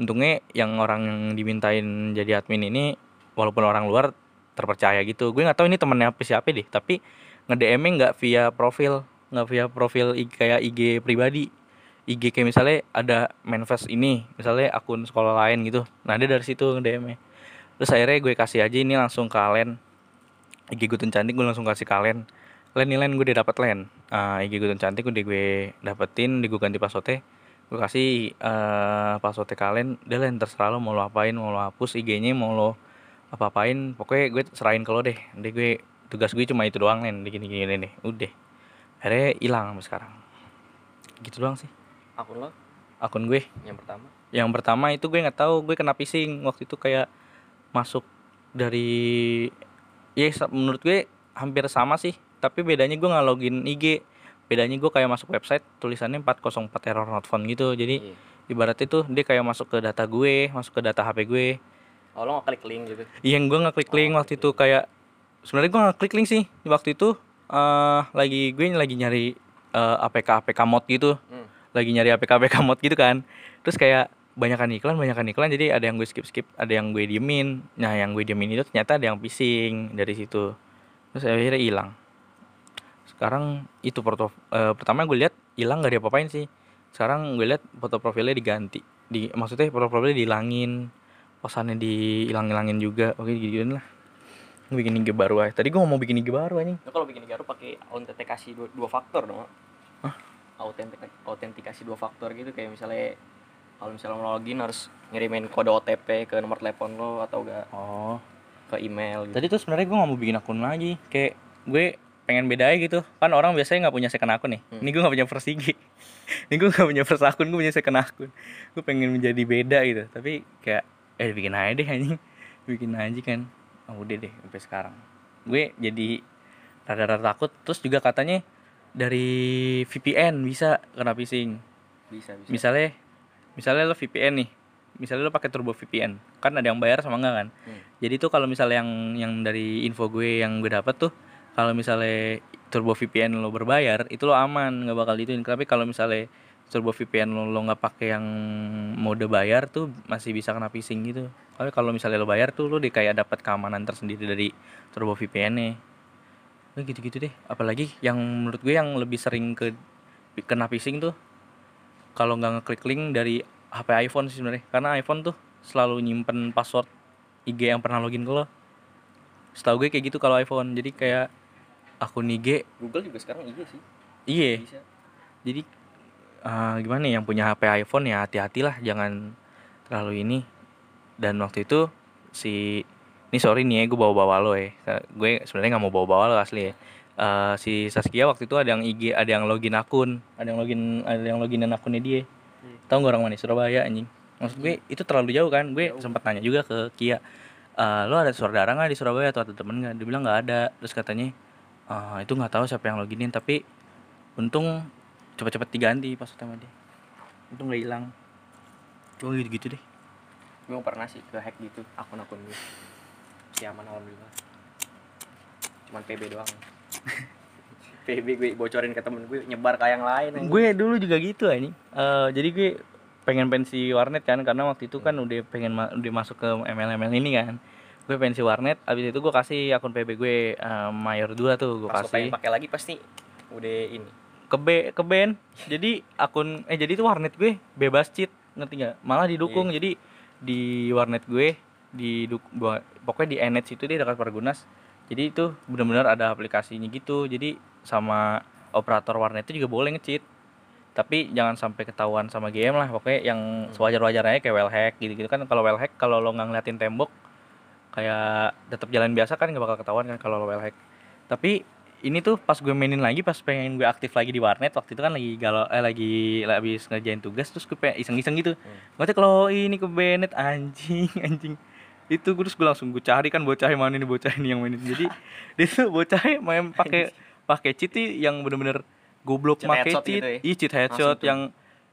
untungnya yang orang yang dimintain jadi admin ini walaupun orang luar terpercaya gitu. Gue nggak tahu ini temennya apa siapa deh tapi nge DM nggak via profil nggak via profil kayak IG pribadi. IG kayak misalnya ada manifest ini misalnya akun sekolah lain gitu. Nah dia dari situ nge DM nya terus akhirnya gue kasih aja ini langsung ke Alen. IG Gutun Cantik gue langsung kasih ke Alen. Len nih Len gue udah dapet Len. Ah, IG Gutun Cantik udah gue dapetin di gue ganti passwordnya. Gue kasih eh passwordnya ke Alen. Udah Len terserah lo mau lo apain mau lo hapus IG-nya mau lo apa-apain. Pokoknya gue serahin ke lo deh. Deh gue tugas gue cuma itu doang Len. Gini gini deh udah. Akhirnya hilang sampai sekarang. Gitu doang sih. Akun lo? Akun gue. Yang pertama? Yang pertama itu gue nggak tahu gue kena phishing. Waktu itu kayak masuk dari ya menurut gue hampir sama sih. Tapi bedanya gue nggak login IG bedanya gue kayak masuk website tulisannya 404 error not found gitu. Jadi Iya. ibaratnya tuh dia kayak masuk ke data gue masuk ke data HP gue. Oh lo nggak klik link gitu? Yang gue nggak klik link Oh, waktu itu kayak sebenarnya gue nggak klik link sih. Waktu itu eh lagi gue lagi nyari eh, APK APK mod gitu. Hmm. lagi nyari APK APK mod gitu kan. Terus kayak banyakan iklan banyakan iklan jadi ada yang gue skip skip ada yang gue diemin. Nah yang gue diemin itu ternyata ada yang phishing dari situ. Terus akhirnya hilang. Sekarang itu foto eh, pertama gue lihat hilang gak diapa-apain sih. Sekarang gue lihat foto profilnya diganti. Di maksudnya foto profilnya dihilangin. Posannya dihilang-hilangin juga. Oke gitu lah. Gue bikin IG baru aja. Tadi gue mau bikin IG baru anjing. Lo kalau bikin garu pakai autentikasi dua, dua faktor dong Hah? autentik autentikasi dua faktor gitu kayak misalnya kalau misalnya mau login harus ngirimin kode OTP ke nomor telepon lo atau enggak oh. Ke email gitu. Tadi tuh sebenarnya gue gak mau bikin akun lagi. Kayak gue pengen beda aja gitu. Kan orang biasanya gak punya second akun nih. Hmm. Ini gue gak punya first IG Ini gue gak punya first akun, gue punya second akun. Gue pengen menjadi beda gitu. Tapi kayak, eh bikin aja deh anjing. Bikin aja kan. Oh udah deh, sampai sekarang. Gue jadi rada-rada takut. Terus juga katanya dari VPN bisa kena phishing. Bisa bisa. Misalnya, misalnya lo VPN nih Misalnya lo pakai Turbo VPN Kan ada yang bayar sama enggak kan? Hmm. jadi tuh kalau misalnya yang yang dari info gue yang gue dapat tuh kalau misalnya Turbo VPN lo berbayar itu lo aman nggak bakal dituin. Tapi kalau misalnya Turbo VPN lo lo nggak pakai yang mode bayar tuh masih bisa kena phishing gitu. Tapi kalau misalnya lo bayar tuh lo di kayak dapat keamanan tersendiri dari Turbo VPN Nah, gitu-gitu deh. Apalagi yang menurut gue yang lebih sering ke kena phishing tuh kalau nggak ngeklik link dari HP iPhone sih sebenarnya. Karena iPhone tuh selalu nyimpen password IG yang pernah login ke lo. Setahu gue kayak gitu kalau iPhone. Jadi kayak akun IG Google juga sekarang iya sih. Iya. Jadi eh, gimana ya yang punya HP iPhone ya hati-hatilah jangan terlalu ini. Dan waktu itu si ini sorry nih ya gue bawa-bawa lo ya. Gue sebenarnya nggak mau bawa-bawa lo asli ya Eh, si Saskia waktu itu ada yang IG ada yang login akun ada yang login ada yang loginan akunnya dia. Hmm. tahu nggak orang mana? Surabaya anjing. Maksud gue itu terlalu jauh kan? Gue sempat tanya juga ke Kia "Eh, lo ada saudara nggak di Surabaya atau ada temen nggak? Dia bilang nggak ada. Terus katanya "Ah, itu nggak tahu siapa yang loginin tapi untung cepet-cepet diganti pas sama dia. Untung nggak hilang. Cuma gitu gitu deh. Gue pernah sih ke hack gitu akun-akun gue. Si aman alhamdulillah. Cuman PB doang PB gue bocorin ke temen gue nyebar ke yang lain anjing. gue dulu juga gitu ini jadi gue pengen pensi warnet kan karena waktu itu kan udah pengen ma- udah masuk ke ML ML ini kan. Gue pensi warnet abis itu gue kasih akun PB gue eh, mayor 2 tuh gue pas kasih. pakai lagi pasti udah ini. Ke B ke band jadi akun eh jadi itu warnet gue bebas cheat ngerti nggak? Malah didukung jadi di warnet gue di pokoknya di Enet situ dia dekat Pergunas jadi itu benar-benar ada aplikasinya gitu. Jadi sama operator warnet itu juga boleh nge-cheat tapi jangan sampai ketahuan sama game lah. Pokoknya yang sewajar-wajarnya kayak wellhack gitu-gitu. Kan kalau wellhack kalau lo nggak ngeliatin tembok kayak tetap jalan biasa kan nggak bakal ketahuan kan kalau lo wellhack. Tapi ini tuh pas gue mainin lagi pas pengen gue aktif lagi di warnet waktu itu kan lagi galau eh lagi habis ngerjain tugas terus gue pengen iseng-iseng gitu. Ngerti kalau ini ke Bennett anjing anjing itu gue terus gue langsung gue cari kan bocah yang mana ini bocah ini yang mainin jadi dia tuh bocah main pakai pakai cheat sih yang bener-bener goblok pakai cheat. gitu ya? ih cheat headshot yang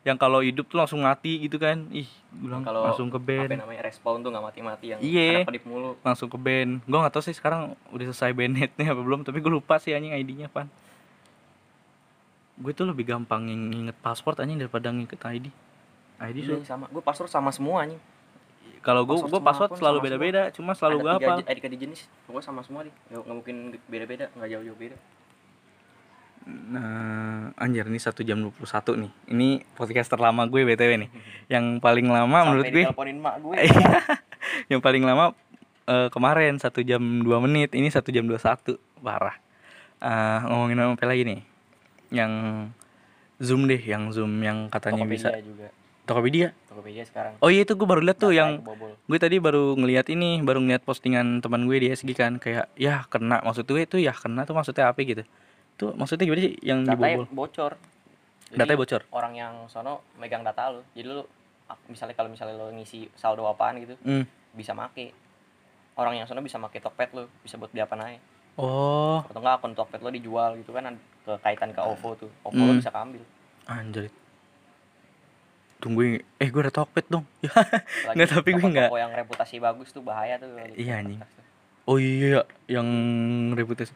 yang kalau hidup tuh langsung mati gitu kan. Ih gue bilang kalau langsung ke apa band namanya respawn tuh nggak mati-mati yang Iya. mulu. Langsung ke band gue nggak tahu sih sekarang udah selesai bandnya apa belum tapi gue lupa sih anjing ID-nya pan gue tuh lebih gampang ng- nginget password anjing daripada nginget ID ID Iya, tuh sama. Gue password sama semua nih kalau gue password gue password selalu sama beda-beda cuma selalu gue je- ada tiga jenis gue sama semua nih nggak nggak mungkin beda-beda nggak jauh-jauh beda Nah, anjir ini satu jam 21 nih. Ini podcast terlama gue BTW nih. Yang paling lama menurut sampai gue diteleponin mak gue Iya. yang paling lama eh, kemarin satu jam 2 menit, ini satu jam 21. Parah. Eh, ngomongin apa lagi nih? Yang Zoom deh, yang Zoom yang katanya bisa Tokopedia juga Tokopedia. Tokopedia sekarang Oh iya itu gue baru lihat tuh Data yang gue tadi baru ngelihat ini, baru ngeliat postingan teman gue di SG kan kayak ya kena maksud gue itu ya kena tuh maksudnya apa gitu. Tuh maksudnya gimana sih yang dibobol? bocor Jadi, Datanya bocor. orang yang sono megang data lu jadi lu misalnya kalau misalnya lo ngisi saldo apaan gitu Hmm. bisa make orang yang sono bisa make Tokped lu bisa buat beli apa naik Oh, atau enggak akun Tokped lo dijual gitu kan ke kaitan ke OVO tuh OVO lo Hmm. bisa keambil anjir. Tunggu, eh gue ada Tokped dong. Ya. Nggak, tapi gue nggak. yang reputasi bagus tuh bahaya tuh Iya, anjing. tuh. Oh iya, yang reputasi.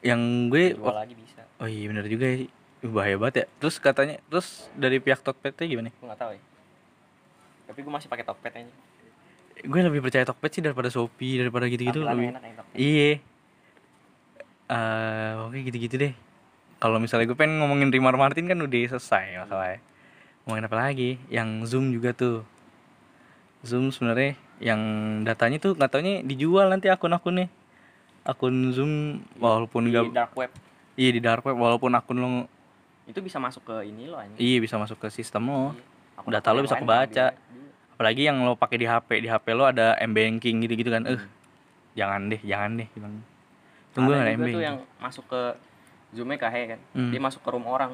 Yang gue, jual lagi bisa oh iya bener juga ya. Ih, Bahaya banget ya. Terus katanya, terus dari pihak Tokpednya gimana? gue nggak tahu ya tapi gue masih pakai Tokped aja Gue lebih percaya Tokped sih daripada Shopee, daripada gitu-gitu. Lebih. enak ya Iya. Eh, oke gitu-gitu deh. Kalau misalnya gue pengen ngomongin Rimar Martin kan udah selesai masalahnya. Ngomongin apa lagi? Yang Zoom juga tuh. Zoom sebenarnya yang datanya tuh nggak taunya dijual nanti akun-akunnya. Akun Zoom walaupun di enggak dark web iya di dark web walaupun akun lo itu bisa masuk ke ini anjing iya bisa masuk ke sistem lo. Iya. Akun-akun Data lo bisa kebaca. Apalagi yang lo pakai di HP, di HP lo ada m banking gitu-gitu kan. Eh, Hmm. jangan deh, jangan deh bilang. Tunggu ada m juga tuh banking. yang masuk ke zoomnya kahe kan Hmm. dia masuk ke room orang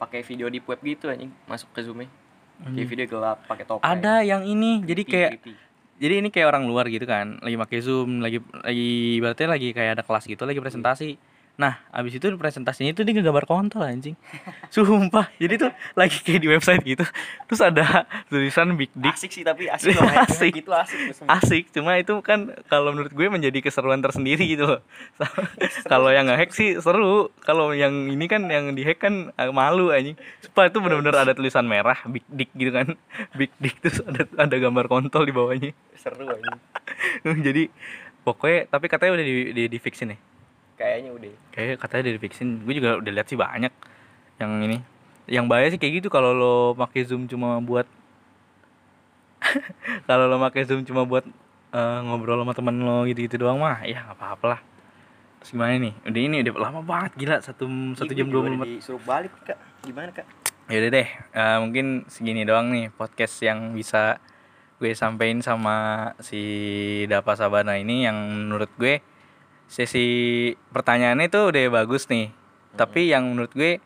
pakai video di web gitu anjing. Masuk ke zoomnya. Kayak video gelap pakai topeng. Ada yang ini, jadi kayak creepy. jadi ini kayak orang luar gitu kan. Lagi pakai zoom lagi lagi berarti lagi kayak ada kelas gitu lagi presentasi nah abis itu presentasinya itu dia gambar kontol anjing. Sumpah. Jadi tuh lagi kayak di website gitu. Terus ada tulisan big dick. Asik sih tapi asik loh Asik. gitu asik asik. Cuma itu kan kalau menurut gue menjadi keseruan tersendiri gitu loh. Kalau yang nggak hack sih seru. Kalau yang ini kan yang di hack kan eh, malu anjing. Supaya itu benar-benar ada tulisan merah big dick gitu kan. Big dick terus ada ada gambar kontol di bawahnya. Seru anjing. Jadi pokoknya tapi katanya udah di di, di fixin ya kayaknya udah. Kayak katanya dari Vixen gue juga udah lihat sih banyak yang ini. Yang bahaya sih kayak gitu kalau lo pakai zoom cuma buat kalau lo pakai zoom cuma buat eh, ngobrol sama temen lo gitu gitu doang mah ya nggak apa-apa lah. Terus gimana nih? Udah ini udah lama banget gila satu satu jam dua puluh menit. disuruh balik kak. Gimana kak? Yaudah deh, eh, mungkin segini doang nih podcast yang bisa gue sampein sama si Dapa Sabana ini yang menurut gue sesi pertanyaannya itu udah bagus nih. Tapi yang menurut gue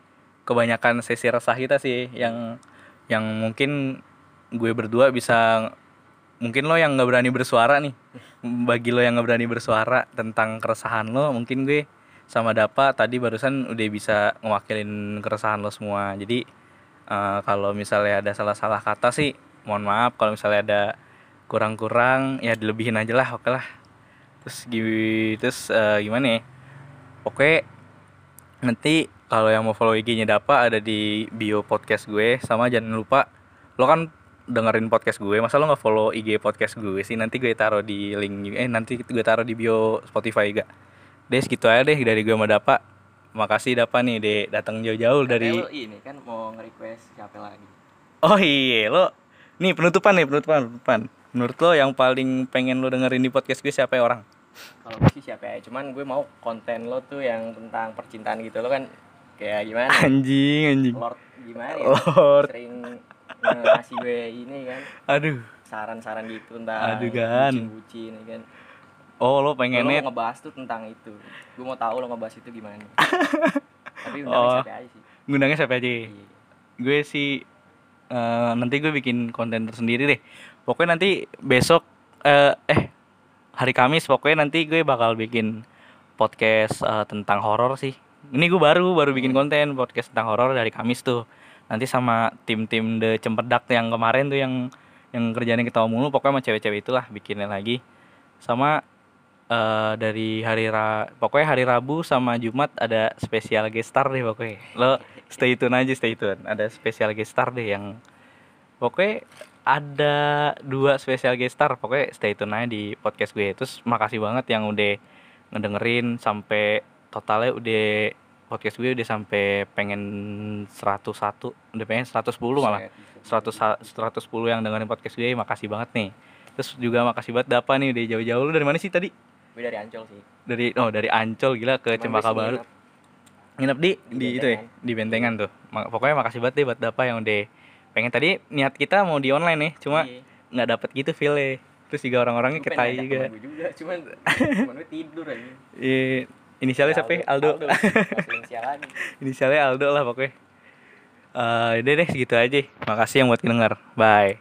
kebanyakan sesi resah kita sih yang yang mungkin gue berdua bisa mungkin lo yang nggak berani bersuara nih. Bagi lo yang nggak berani bersuara tentang keresahan lo mungkin gue sama Dapa tadi barusan udah bisa ngewakilin keresahan lo semua. Jadi eh, kalau misalnya ada salah-salah kata sih mohon maaf. Kalau misalnya ada kurang-kurang ya dilebihin aja lah oke lah terus terus eh, gimana ya? Oke nanti kalau yang mau follow IG-nya Dapa ada di bio podcast gue. Sama jangan lupa lo kan dengerin podcast gue masa lo nggak follow IG podcast gue sih? Nanti gue taruh di link eh nanti gue taruh di bio Spotify juga. Deh segitu aja deh dari gue sama Dapa. Makasih Dapa nih deh datang jauh-jauh dari lo ini kan mau nge-request siapa lagi? Oh iya lo nih penutupan nih penutupan penutupan. Menurut lo yang paling pengen lo dengerin di podcast gue siapa ya orang kalau gue sih siapa ya? Cuman gue mau konten lo tuh yang tentang percintaan gitu. Lo kan kayak gimana? Anjing anjing. Lord gimana ya? Lord. Sering ngasih gue ini kan. Aduh. Saran-saran gitu tentang Aduh, Gan. bucin-bucin ya kan. Oh lo lo pengennya mau ngebahas tuh tentang itu. Gue mau tahu lo ngebahas itu gimana. Tapi Oh. undangnya siapa aja sih? Ngundangnya siapa aja? Iya. gue sih eh, nanti gue bikin konten tersendiri deh. Pokoknya nanti besok eh, eh hari Kamis pokoknya nanti gue bakal bikin podcast eh, tentang horor sih. Ini gue baru baru bikin konten podcast tentang horor dari Kamis tuh. Nanti sama tim-tim The Cempedak yang kemarin tuh yang yang kerjanya ketawa mulu pokoknya sama cewek-cewek itulah bikinnya lagi. Sama eh, dari hari Ra pokoknya hari Rabu sama Jumat ada spesial guest star deh pokoknya. Lo stay tune aja stay tune. Ada spesial guest star deh yang pokoknya ada dua spesial guest star pokoknya stay tune aja di podcast gue. Terus makasih banget yang udah ngedengerin sampai totalnya udah podcast gue udah sampai pengen 101 udah pengen 110 malah. 100 sa- 110 yang dengerin podcast gue makasih banget nih. Terus juga makasih banget Dapa nih udah jauh-jauh. Lu dari mana sih tadi? Gue dari Ancol sih. Dari oh dari Ancol gila ke Cuman Cempaka Baru. nginep. di Di di, itu ya? Di bentengan tuh. Pokoknya makasih banget deh buat Dapa yang udah pengen tadi niat kita mau di online nih cuma Iya. nggak dapet gitu feelnya. Terus juga orang-orangnya ketai ngajak juga. juga cuman gue tidur aja. Iya, inisialnya siapa ya? Aldo, inisial lagi. Inisialnya Aldo lah pokoknya. Eh udah deh segitu aja. Makasih yang buat denger bye